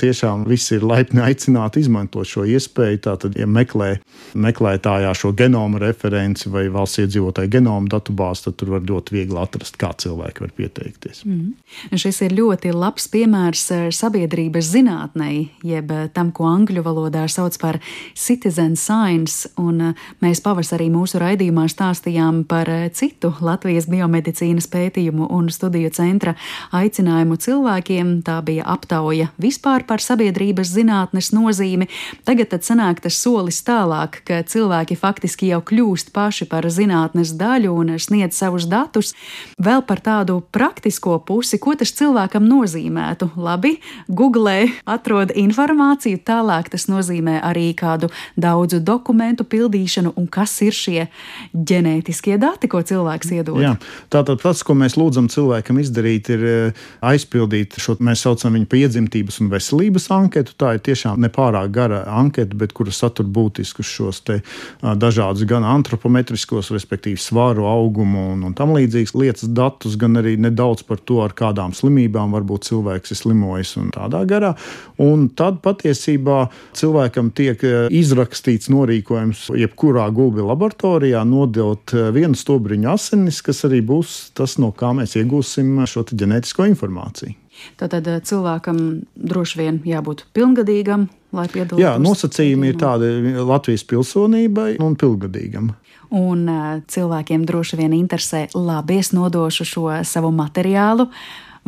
Tiešām visi ir laipni aicināti izmantot šo iespēju. Tātad, ja meklē meklētājā šo genoma referenci vai valsts iedzīvotāju genoma datubāzi, tad tur var ļoti viegli atrast, kā cilvēki var pieteikties. Mm. Šis ir ļoti labs piemērs eh, sabiedrības zinātnei, jeb eh, tam, ko angļu valodā sauc par citizen science. Un eh, mēs pavasarī mūsu raidījumā stāstījām par citu Latvijas biomedicīnas pētījumu un studiju centra aicinājumu cilvēkiem tā bija aptauja vispār par sabiedrības zinātnes nozīmi. Tagad tad sanāk tas solis tālāk, ka cilvēki faktiski jau kļūst paši par zinātnes daļu un sniedz savus datus. Vēl par tādu praktisko pusi, ko tas cilvēkam nozīmētu. Labi, googlē atrod informāciju, tālāk tas nozīmē arī kādu daudzu dokumentu pildīšanu un kas ir šie ģenētiskie dati, ko cilvēks iedod. Jā, tātad tas, ko mēs lūdzam cilvēkam izdarīt, ir eh, aizpildīt šo mēs mēs saucam viņu par iedzimtības un veselības anketu. Tā ir tiešām nepārāk gara anketa, bet kura satur būtiskus šos te, dažādus gan antropometriskos, respektīvi svaru, augumu un, un tam līdzīgas lietas, datus, gan arī nedaudz par to, ar kādām slimībām varbūt cilvēks ir slimojis un tādā garā. Un tad patiesībā cilvēkam tiek izrakstīts norīkojums jebkurā gulbi laboratorijā nodot vienu stobriņu asinis, kas arī būs tas, no kā mēs iegūsim šo ģenētisko informāciju. Tātad eh, cilvēkam droši vien jābūt pilngadīgam, lai piedalītos. Jā, nosacījumi ir tādi Latvijas pilsonībai un pilngadīgam. Un uh, cilvēkiem droši vien interesē, labi, es nodošu šo savu materiālu.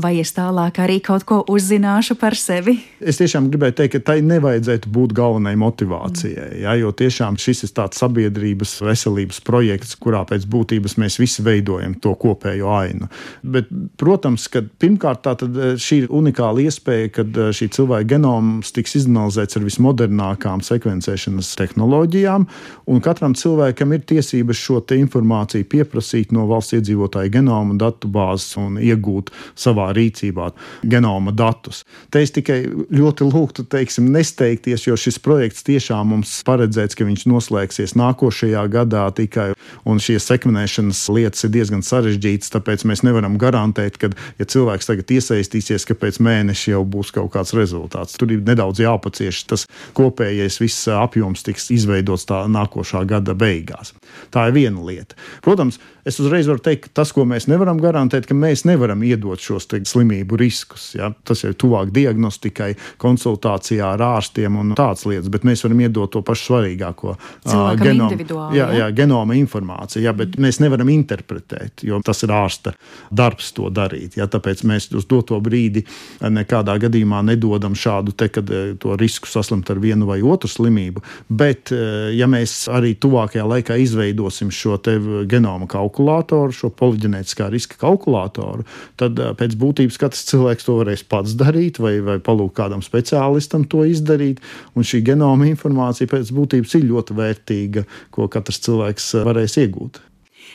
Vai es tālāk arī kaut ko uzzināšu par sevi? Es tiešām gribēju teikt, ka tai nevajadzētu būt galvenai motivācijai. Ja, jo tiešām šis ir tāds sabiedrības veselības projekts, kurā pēc būtības mēs visi veidojam to kopējo ainu. Bet, protams, ka pirmkārt eh, šī ir unikāla iespēja, kad eh, šī cilvēka genoms tiks izanalizēts ar vismodernākajām sekvencēšanas tehnoloģijām, un katram cilvēkam ir tiesības šo informāciju pieprasīt no valsts iedzīvotāja genoma datubāzes un iegūt savā savā rīcībā genoma datus. Te es tikai ļoti lūgtu, teiksim, nesteigties, jo šis projekts tiešām mums paredzēts, ka viņš noslēgsies nākošajā gadā tikai, un šīs sekvenēšanas lietas ir diezgan sarežģītas, tāpēc mēs nevaram garantēt, ka, ja cilvēks tagad iesaistīsies, ka pēc mēneša jau būs kaut kāds rezultāts. Tur ir nedaudz jāpacieš, tas kopējais viss apjoms tiks izveidots tā nākošā gada beigās. Tā ir viena lieta. Protams, es uzreiz varu teikt, ka tas, ko mēs nevaram garantēt, ka mēs nevaram iedot šos slimību riskus. Ja? Tas ir tuvāk diagnostikai, konsultācijā ar ārstiem un tādas lietas, bet mēs varam iedot to pašu svarīgāko uh, genoma, jā, jā, genoma informāciju, ja? bet mm. mēs nevaram interpretēt, jo tas ir ārsta darbs to darīt. Ja? Tāpēc mēs uz doto brīdi nekādā gadījumā nedodam šādu te, kad, to risku saslimt ar vienu vai otru slimību. Bet, ja mēs arī tuvākajā laikā izveidosim šo genoma kalkulu, kalkulātoru, šo poliģenētiskā riska kalkulātoru, tad pēc būtības katrs cilvēks to varēs pats darīt vai, vai palūgt kādam speciālistam to izdarīt. Un šī genoma informācija pēc būtības ir ļoti vērtīga, ko katrs cilvēks varēs iegūt.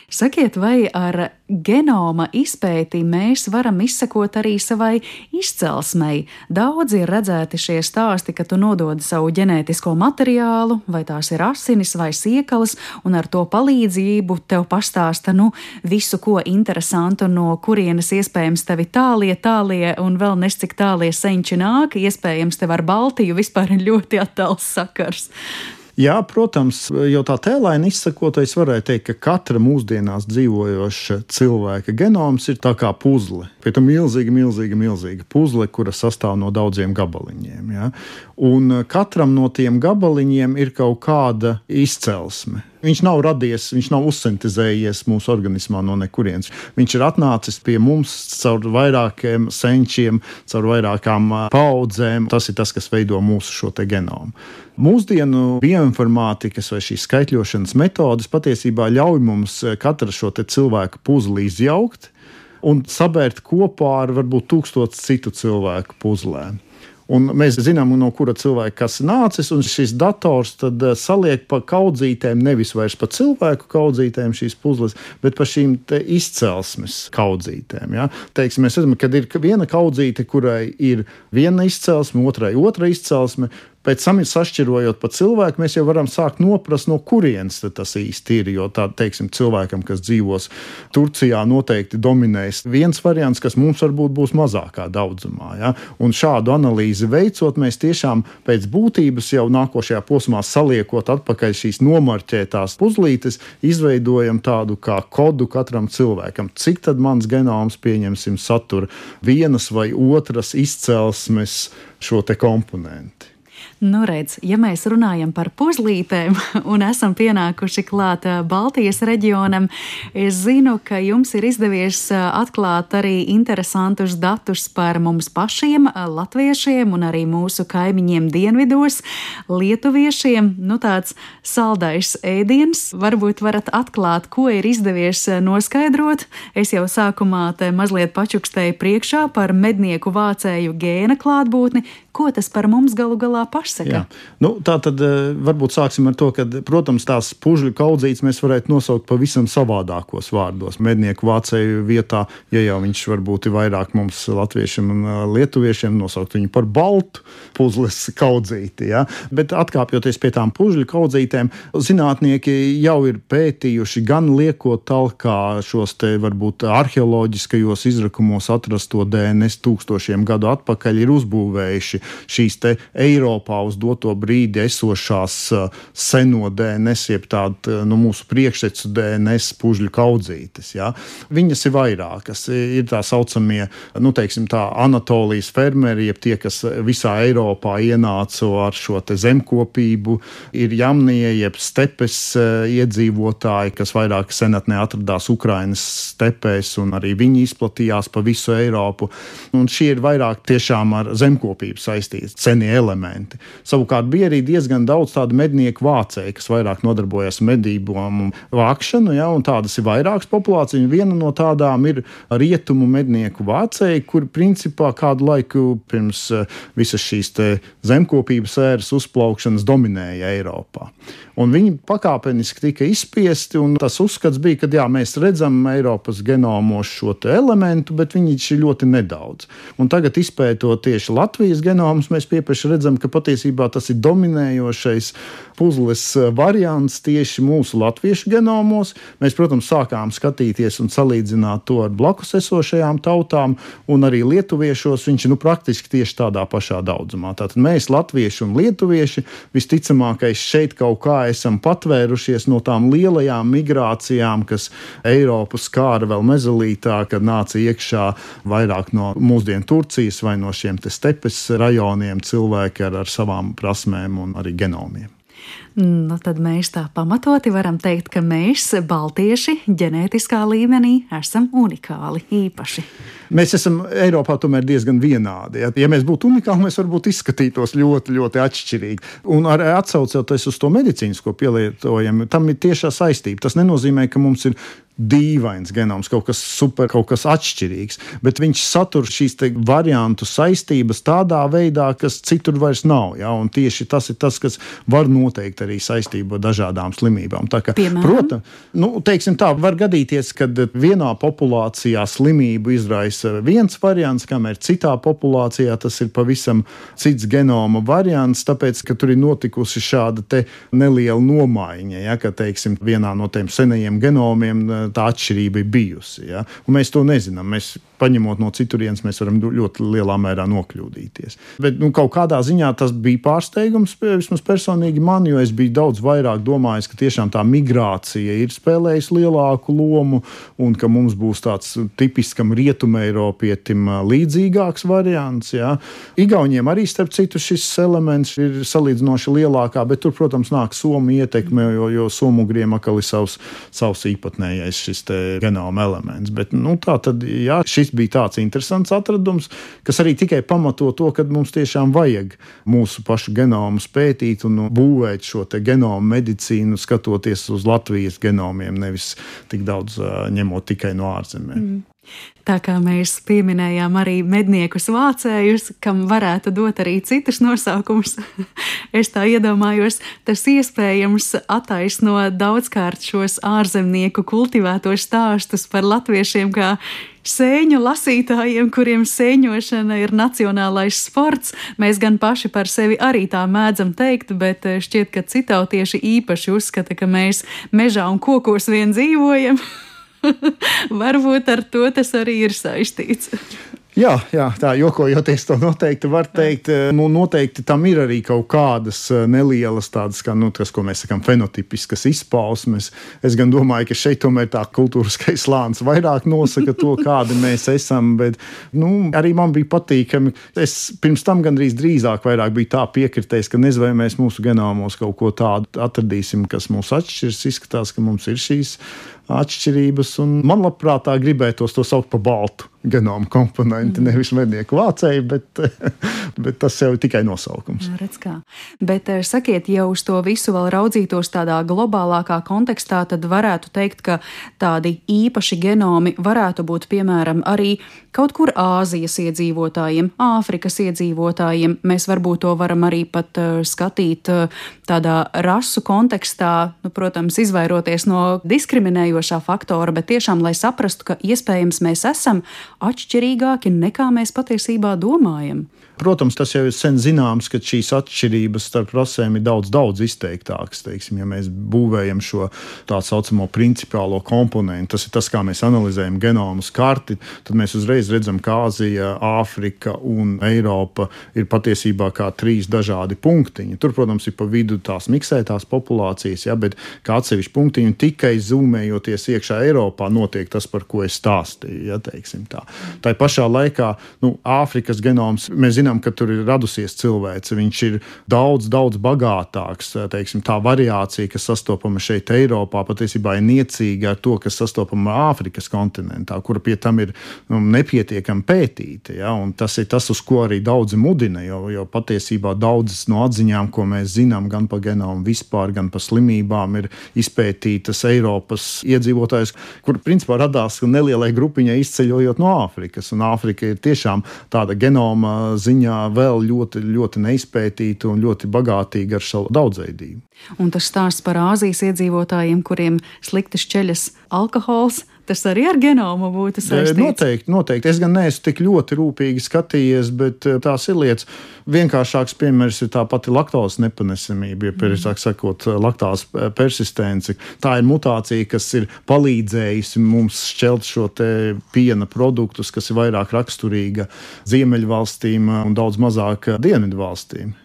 Sakiet, vai ar genoma izpēti mēs varam izsekot arī savai izcelsmei? Daudz ir redzēti šie stāsti, ka tu nodod savu ģenētisko materiālu, vai tās ir asinis vai siekalas, un ar to palīdzību tev pastāsta nu, visu, ko interesantu, no kurienes iespējams tevi tālie, tālie un vēl nescik tālie senči nāk. Iespējams, tev ar Baltiju vispār ir ļoti attāls sakars. Jā, protams, jau tā tēlēni izsakoties, varētu teikt, ka katra mūsdienās dzīvojoša cilvēka genoms ir tā kā puzle. Pie tam milzīga, milzīga, milzīga puzle, kura sastāv no daudziem gabaliņiem. Ja? Un katram no tiem gabaliņiem ir kaut kāda izcelsme. Viņš nav radies, viņš nav uzsintēzējies mūsu organismā no nekurienes. Viņš ir atnācis pie mums caur vairākiem senčiem, caur vairākām paudzēm. Tas ir tas, kas veido mūsu šo genomu. Mūsdienu bioinformātikas vai šīs skaitļošanas metodes patiesībā ļauj mums katru šo cilvēku puzli izjaukt un sabērt kopā ar varbūt tūkstošu citu cilvēku puzlēm. Un mēs zinām, no kura cilvēka kas nācis, šis dators eh, saliek pa kaudzītēm, nevis vairs pa cilvēku kaudzītēm šīs puzles, bet pa šīm izcelsmes kaudzītēm. Ja? Teiksim, mēs redzam, ka ir viena kaudzīte, kurai ir viena izcelsme, otrai otra izcelsme, Pēc tam, sašķirojot pa cilvēku, mēs jau varam sākt noprast, no kurienes tas īsti ir. Jo tā, teiksim, cilvēkam, kas dzīvos Turcijā, noteikti dominēs viens variants, kas mums varbūt būs mazākā daudzumā. Ja? Un šādu analīzi veicot, mēs tiešām pēc būtības jau nākošajā posmā saliekot atpakaļ šīs nomarķētās puzlītes, izveidojam tādu kā kodu katram cilvēkam. Cik tad mans genoms, pieņemsim, satura vienas vai otras izcelsmes šo komponentu. Nu, redz, ja mēs runājam par puzlītēm <laughs> un esam pienākuši klāt Baltijas reģionam, es zinu, ka jums ir izdevies atklāt arī interesantus datus par mums pašiem, latviešiem un arī mūsu kaimiņiem dienvidos, lietuviešiem. Nu, tāds saldais ēdiens. Varbūt varat atklāt, ko ir izdevies noskaidrot. Es jau sākumā te mazliet pačukstēju priekšā par mednieku vācēju gēna klātbūtni, ko tas par mums galu galā pasaka? Jā. Nu, tā tad eh, varbūt sāksim ar to, ka, protams, tās pužļu kaudzītes mēs varētu nosaukt pavisam savādākos vārdos. Mednieku vācēju vietā, ja jau viņš varbūt ir vairāk mums latviešiem un eh, lietuviešiem, nosaukt viņu par baltu puzles kaudzīti. Ja? Bet atkāpjoties pie tām pužļu kaudzītēm, zinātnieki jau ir pētījuši gan liekot talkā šos te varbūt arheoloģiskajos izrakumos atrasto DNS tūkstošiem gadu atpakaļ, ir uzbūvējuši šīs Eiropā uz doto brīdi esošās uh, seno DNS, jeb tādu nu, mūsu priekštecu DNS pužļu kaudzītes. Ja? Viņas ir vairākas. Ir tā saucamie nu, teiksim, tā Anatolijas fermeri, jeb tie, kas visā Eiropā ienāca ar šo zemkopību, ir jamnie, jeb stepes uh, iedzīvotāji, kas vairāk senatnē atradās Ukrainas stepēs, un arī viņi izplatījās pa visu Eiropu. Un šie ir vairāk tiešām ar zemkopību saistīti senie elementi. Savukārt bija arī diezgan daudz tādu mednieku vācēju, kas vairāk nodarbojas medībām un vākšanu, ja, un tādas ir vairākas populācijas. Viena no tādām ir rietumu mednieku vācēji, kur principā kādu laiku pirms eh, visas šīs zemkopības ēras uzplaukšanas dominēja Eiropā. Un viņi pakāpeniski tika izspiesti, un tas uzskats bija, ka jā, mēs redzam Eiropas genomos šo elementu, bet viņi ir ļoti nedaudz. Un tagad izpētot tieši Latvijas genomus, mēs piepeši redzam, ka patiesībā tas ir dominējošais puzles variants tieši mūsu latviešu genomos. Mēs, protams, sākām skatīties un salīdzināt to ar blakus esošajām tautām, un arī lietuviešos viņš nu, praktiski tieši tādā pašā daudzumā. Tātad mēs, latvieši un lietuvieši, visticamākais šeit kaut kā esam patvērušies no tām lielajām migrācijām, kas Eiropu skāra vēl mezolītā, kad nāca iekšā vairāk no mūsdienu Turcijas vai no šiem stepes rajoniem cilvēki ar, ar savām prasmēm un arī genomiem. Nu, tad mēs tā pamatoti varam teikt, ka mēs, baltieši, ģenētiskā līmenī esam unikāli, īpaši. Mēs esam Eiropā tomēr diezgan vienādi. Ja, ja mēs būtu unikāli, mēs varbūt izskatītos ļoti, ļoti atšķirīgi. Un arī atcaucoties uz to medicīnisko pielietojumu, tam ir tiešā saistība. Tas nenozīmē, ka mums ir dīvains genoms, kaut kas super, kaut kas atšķirīgs, bet viņš satur šīs variantu saistības tādā veidā, kas citur vairs nav. Ja? Un tieši tas ir tas, kas var noteikt arī saistību ar dažādām slimībām. Kā, protams, nu, tā, var gadīties, ka vienā populācijā slimību izraisa viens variants, kamēr citā populācijā tas ir pavisam cits genoma variants, tāpēc, ka tur ir notikusi šāda neliela nomaiņa, ja, ka, teiksim, vienā no tiem senajiem genomiem tā atšķirība ir bijusi. Ja, un mēs to nezinām. Mēs paņemot no citurienes, mēs varam ļoti lielā mērā nokļūdīties. Bet nu, kaut kādā ziņā tas bija pārsteigums vismaz personīgi man, jo es biju daudz vairāk domājis, ka tiešām tā migrācija ir spēlējusi lielāku lomu un ka mums būs tāds tipiskam rietumēropietim līdzīgāks variants. Jā. Igauniem arī, starp citu, šis elements ir salīdzinoši lielākā, bet tur, protams, nāk somu ietekme, jo, jo somugriem atkal ir savs, savs īpatnējais šis genoma elements. Bet, nu, tā tad, jā, šis šis bija tāds interesants atradums, kas arī tikai pamato to, ka mums tiešām vajag mūsu pašu genomu pētīt un būvēt šo genomu medicīnu, skatoties uz Latvijas genomiem, nevis tik daudz ņemot tikai no ārzemēm. Mm. Tā kā mēs pieminējām arī medniekus vācējus, kam varētu dot arī citus nosaukumus, <laughs> es tā iedomājos, tas iespējams attaisno daudzkārt šos ārzemnieku kultivētos stāstus par latviešiem kā sēņu lasītājiem, kuriem sēņošana ir nacionālais sports. Mēs gan paši par sevi arī tā mēdzam teikt, bet eh, šķiet, ka citautieši īpaši uzskata, ka mēs mežā un kokos vien dzīvojam. <laughs> <laughs> Varbūt ar to tas arī ir saistīts. Jā, jā, tā jokojoties, to noteikti var teikt. Nu, noteikti tam ir arī kaut kādas eh, nelielas, tādas, kā, nu, tas, ko mēs sakām, fenotipiskas izpausmes. Es gan domāju, ka šeit tomēr tā kultūriskais slānis vairāk nosaka to, <laughs> kādi mēs esam. Bet nu, arī man bija patīkami. Es pirms tam gandrīz drīzāk biju tā piekritējis, ka nezinu, vai mēs mūsu genomos kaut ko tādu atradīsim, kas mūs atšķirs. Izskatās, ka mums ir šīs atšķirības, man labprāt gribētos to saukt par baltu genoma komponenti, mm. nevis mednieku vācēji, bet, <laughs> bet tas jau ir tikai nosaukums. Jā, redz kā. Bet eh, sakiet, ja uz to visu vēl raudzītos tādā globālākā kontekstā, tad varētu teikt, ka tādi īpaši genomi varētu būt piemēram arī kaut kur Āzijas iedzīvotājiem, Āfrikas iedzīvotājiem. Mēs varbūt to varam arī pat uh, skatīt uh, tādā rasu kontekstā, nu, protams, izvairoties no diskriminējošā faktora, bet tiešām, lai saprastu, ka iespējams mēs esam atšķirīgāki nekā mēs patiesībā domājam. Protams, tas jau ir sen zināms, ka šīs atšķirības starp rasēm ir daudz, daudz izteiktākas. Teiksim, ja mēs būvējam šo tā saucamo principālo komponentu, tas ir tas, kā mēs analizējam genomus karti, tad mēs uzreiz redzam, ka Āzija, Āfrika un Eiropa ir patiesībā kā trīs dažādi punktiņi. Tur, protams, ir pa vidu tās miksētās populācijas, ja, bet kā atsevišķi punktiņi un tikai zūmējoties iekšā Eiropā notiek tas, par ko es stāstīju. Ja, tā. tā pašā laikā nu, Āfrikas genoms mēs zinām, zinām, ka tur ir radusies cilvēks. Viņš ir daudz, daudz bagātāks. Teiksim, tā variācija, kas sastopama šeit, Eiropā, patiesībā ir niecīga ar to, kas sastopama Āfrikas kontinentā, kura pie tam ir nu, nepietiekami pētīta. Ja? Un tas ir tas, uz ko arī daudzi mudina, jo, jo patiesībā daudzas no atziņām, ko mēs zinām gan par genomu vispār, gan par slimībām, ir izpētītas Eiropas iedzīvotājus, kur principā radās nelielai grupiņai izceļojot no Āfrikas. Un Āfrika ir tiešām tāda genoma ziņa ziņā vēl ļoti, ļoti neizpētīta un ļoti bagātīga ar savu daudzveidību. Un tas stāsts par Āzijas iedzīvotājiem, kuriem slikti šķeļas alkohols. Tas arī ar genomu būtu saistīts. Noteikti, noteikti. Es gan neesmu tik ļoti rūpīgi skatījies, bet tās ir lietas. Vienkāršāks piemērs ir tā pati laktozes nepanesamība, ja precīzāk sakot, laktāzes persistence. Tā ir mutācija, kas ir palīdzējusi mums šķelt šo piena produktus, kas ir vairāk raksturīga Ziemeļvalstīm un daudz mazāk Dienvidvalstīm.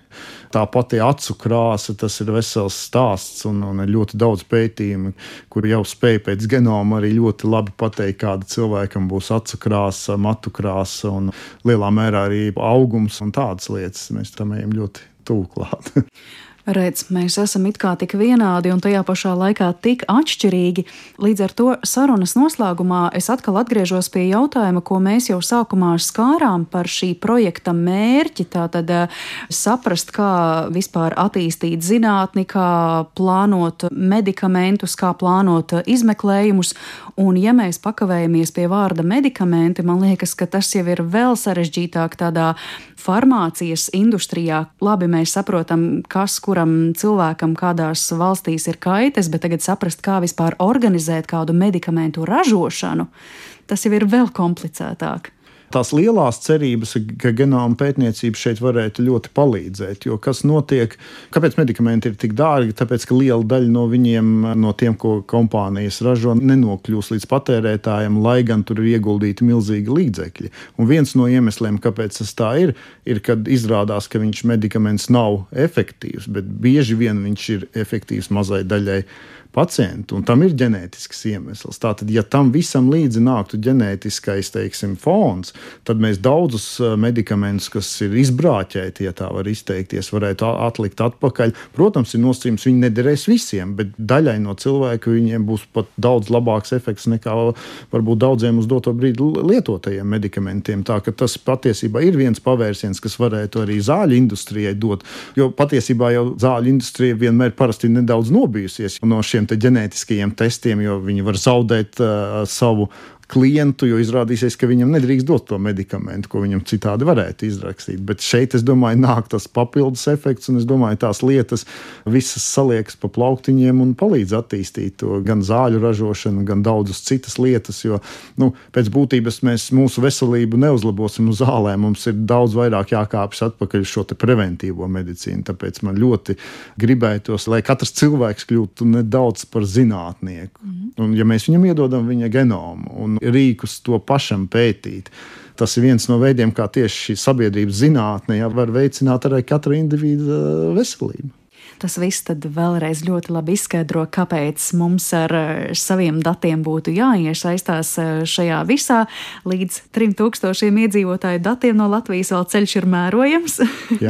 Tā pati acu krāsa, tas ir vesels stāsts, un, un ir ļoti daudz pētījumu, kur jau spēj pēc genoma arī ļoti labi pateikt, kāda cilvēkam būs acu krāsa, matu krāsa un lielā mērā arī augums un tādas lietas. Mēs tam ejam ļoti tuvu klāt. <laughs> Redz, mēs esam it kā tik vienādi un tajā pašā laikā tik atšķirīgi. Līdz ar to sarunas noslēgumā es atkal atgriežos pie jautājuma, ko mēs jau sākumā skārām par šī projekta mērķi. Tātad eh, saprast, kā vispār attīstīt zinātni, kā plānot medikamentus, kā plānot izmeklējumus. Un, ja mēs pakavējamies pie vārda medikamenti, man liekas, ka tas jau ir vēl sarežģītāk tādā farmācijas industrijā. Labi, mēs saprotam, kas, ko kuram cilvēkam kādās valstīs ir kaitas, bet tagad saprast, kā vispār organizēt kādu medikamentu ražošanu, tas jau ir vēl komplicētāk tās lielās cerības, ka genoma pētniecība šeit varētu ļoti palīdzēt. Jo kas notiek, kāpēc medikamenti ir tik dārgi? Tāpēc, ka liela daļa no viņiem, no tiem, ko kompānijas ražo, nenokļūs līdz patērētājiem, lai gan tur ir ieguldīti milzīgi līdzekļi. Un viens no iemesliem, kāpēc tas tā ir, ir, kad izrādās, ka viņš medikaments nav efektīvs, bet bieži vien viņš ir efektīvs mazai daļai pacientu, un tam ir ģenētisks iemesls. Tātad, ja tam visam līdzi nāktu ģenētiskais teiksim, fons, tad mēs daudzus medikamentus, kas ir izbrāķēti, ja tā var izteikties, varētu atlikt atpakaļ. Protams, ir nosacījums, viņi nederēs visiem, bet daļai no cilvēku viņiem būs pat daudz labāks efekts nekā varbūt daudziem uz doto brīdi lietotajiem medikamentiem. Tā ka tas patiesībā ir viens pavērsiens, kas varētu arī zāļu industrijai dot, jo patiesībā jau zāļu industrija vienmēr parasti nedaudz nobijusies no šiem šiem ģenētiskajiem testiem, jo viņi var zaudēt uh, savu klientu, jo izrādīsies, ka viņam nedrīkst dot to medikamentu, ko viņam citādi varētu izrakstīt. Bet šeit, es domāju, nāk tas papildus efekts, un es domāju, tās lietas visas saliekas pa plauktiņiem un palīdz attīstīt to gan zāļu ražošanu, gan daudzas citas lietas. Jo nu, pēc būtības mēs mūsu veselību neuzlabosim uz zālēm. Mums ir daudz vairāk jākāpjas atpakaļ uz šo preventīvo medicīnu. Tāpēc man ļoti gribētos, lai katrs cilvēks kļūtu nedaudz par zinātnieku. Mm. Un, ja mēs viņam iedodam viņa genomu un rīkus to pašam pētīt. Tas ir viens no veidiem, kā tieši šī sabiedrības zinātnē ja, var veicināt arī katra individa veselību. Tas viss tad vēlreiz ļoti labi izskaidro, kāpēc mums ar eh, saviem datiem būtu jāiesaistās eh, šajā visā. Līdz 3000 iedzīvotāju datiem no Latvijas vēl ceļš ir mērojams.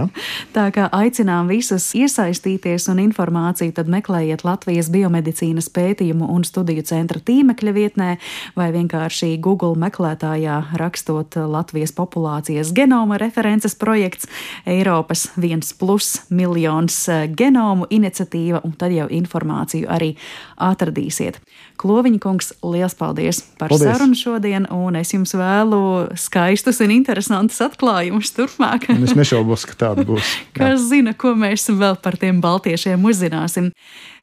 <laughs> Tā kā aicinām visus iesaistīties un informāciju tad meklējiet Latvijas biomedicīnas pētījumu un studiju centra tīmekļa vietnē vai vienkārši Google meklētājā rakstot Latvijas populācijas genoma references projekts Eiropas 1 plus miljons eh, genoma genomu iniciatīva, un tad jau informāciju arī atradīsiet. Kloviņa kungs, liels paldies par paldies. sarunu šodien, un es jums vēlu skaistus un interesantus atklājumus turpmāk. Es nešaubos, ka tāda būs. <laughs> Kas zina, ko mēs vēl par tiem baltiešiem uzzināsim.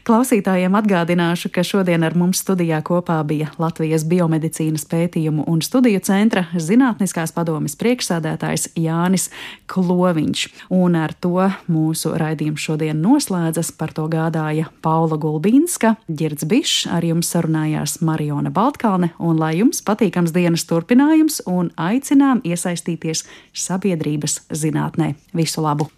Klausītājiem atgādināšu, ka šodien ar mums studijā kopā bija Latvijas biomedicīnas pētījumu un studiju centra zinātniskās padomes priekšsādētājs Jānis Kloviņš. Un ar to mūsu raidījums šodien noslēdzas. Par to gādāja Paula Gulbīnska, Girds Bišs, ar jums sarunājās Mariona Baltkalne, un lai jums patīkams dienas turpinājums un aicinām iesaistīties sabiedrības zinātnē. Visu labu!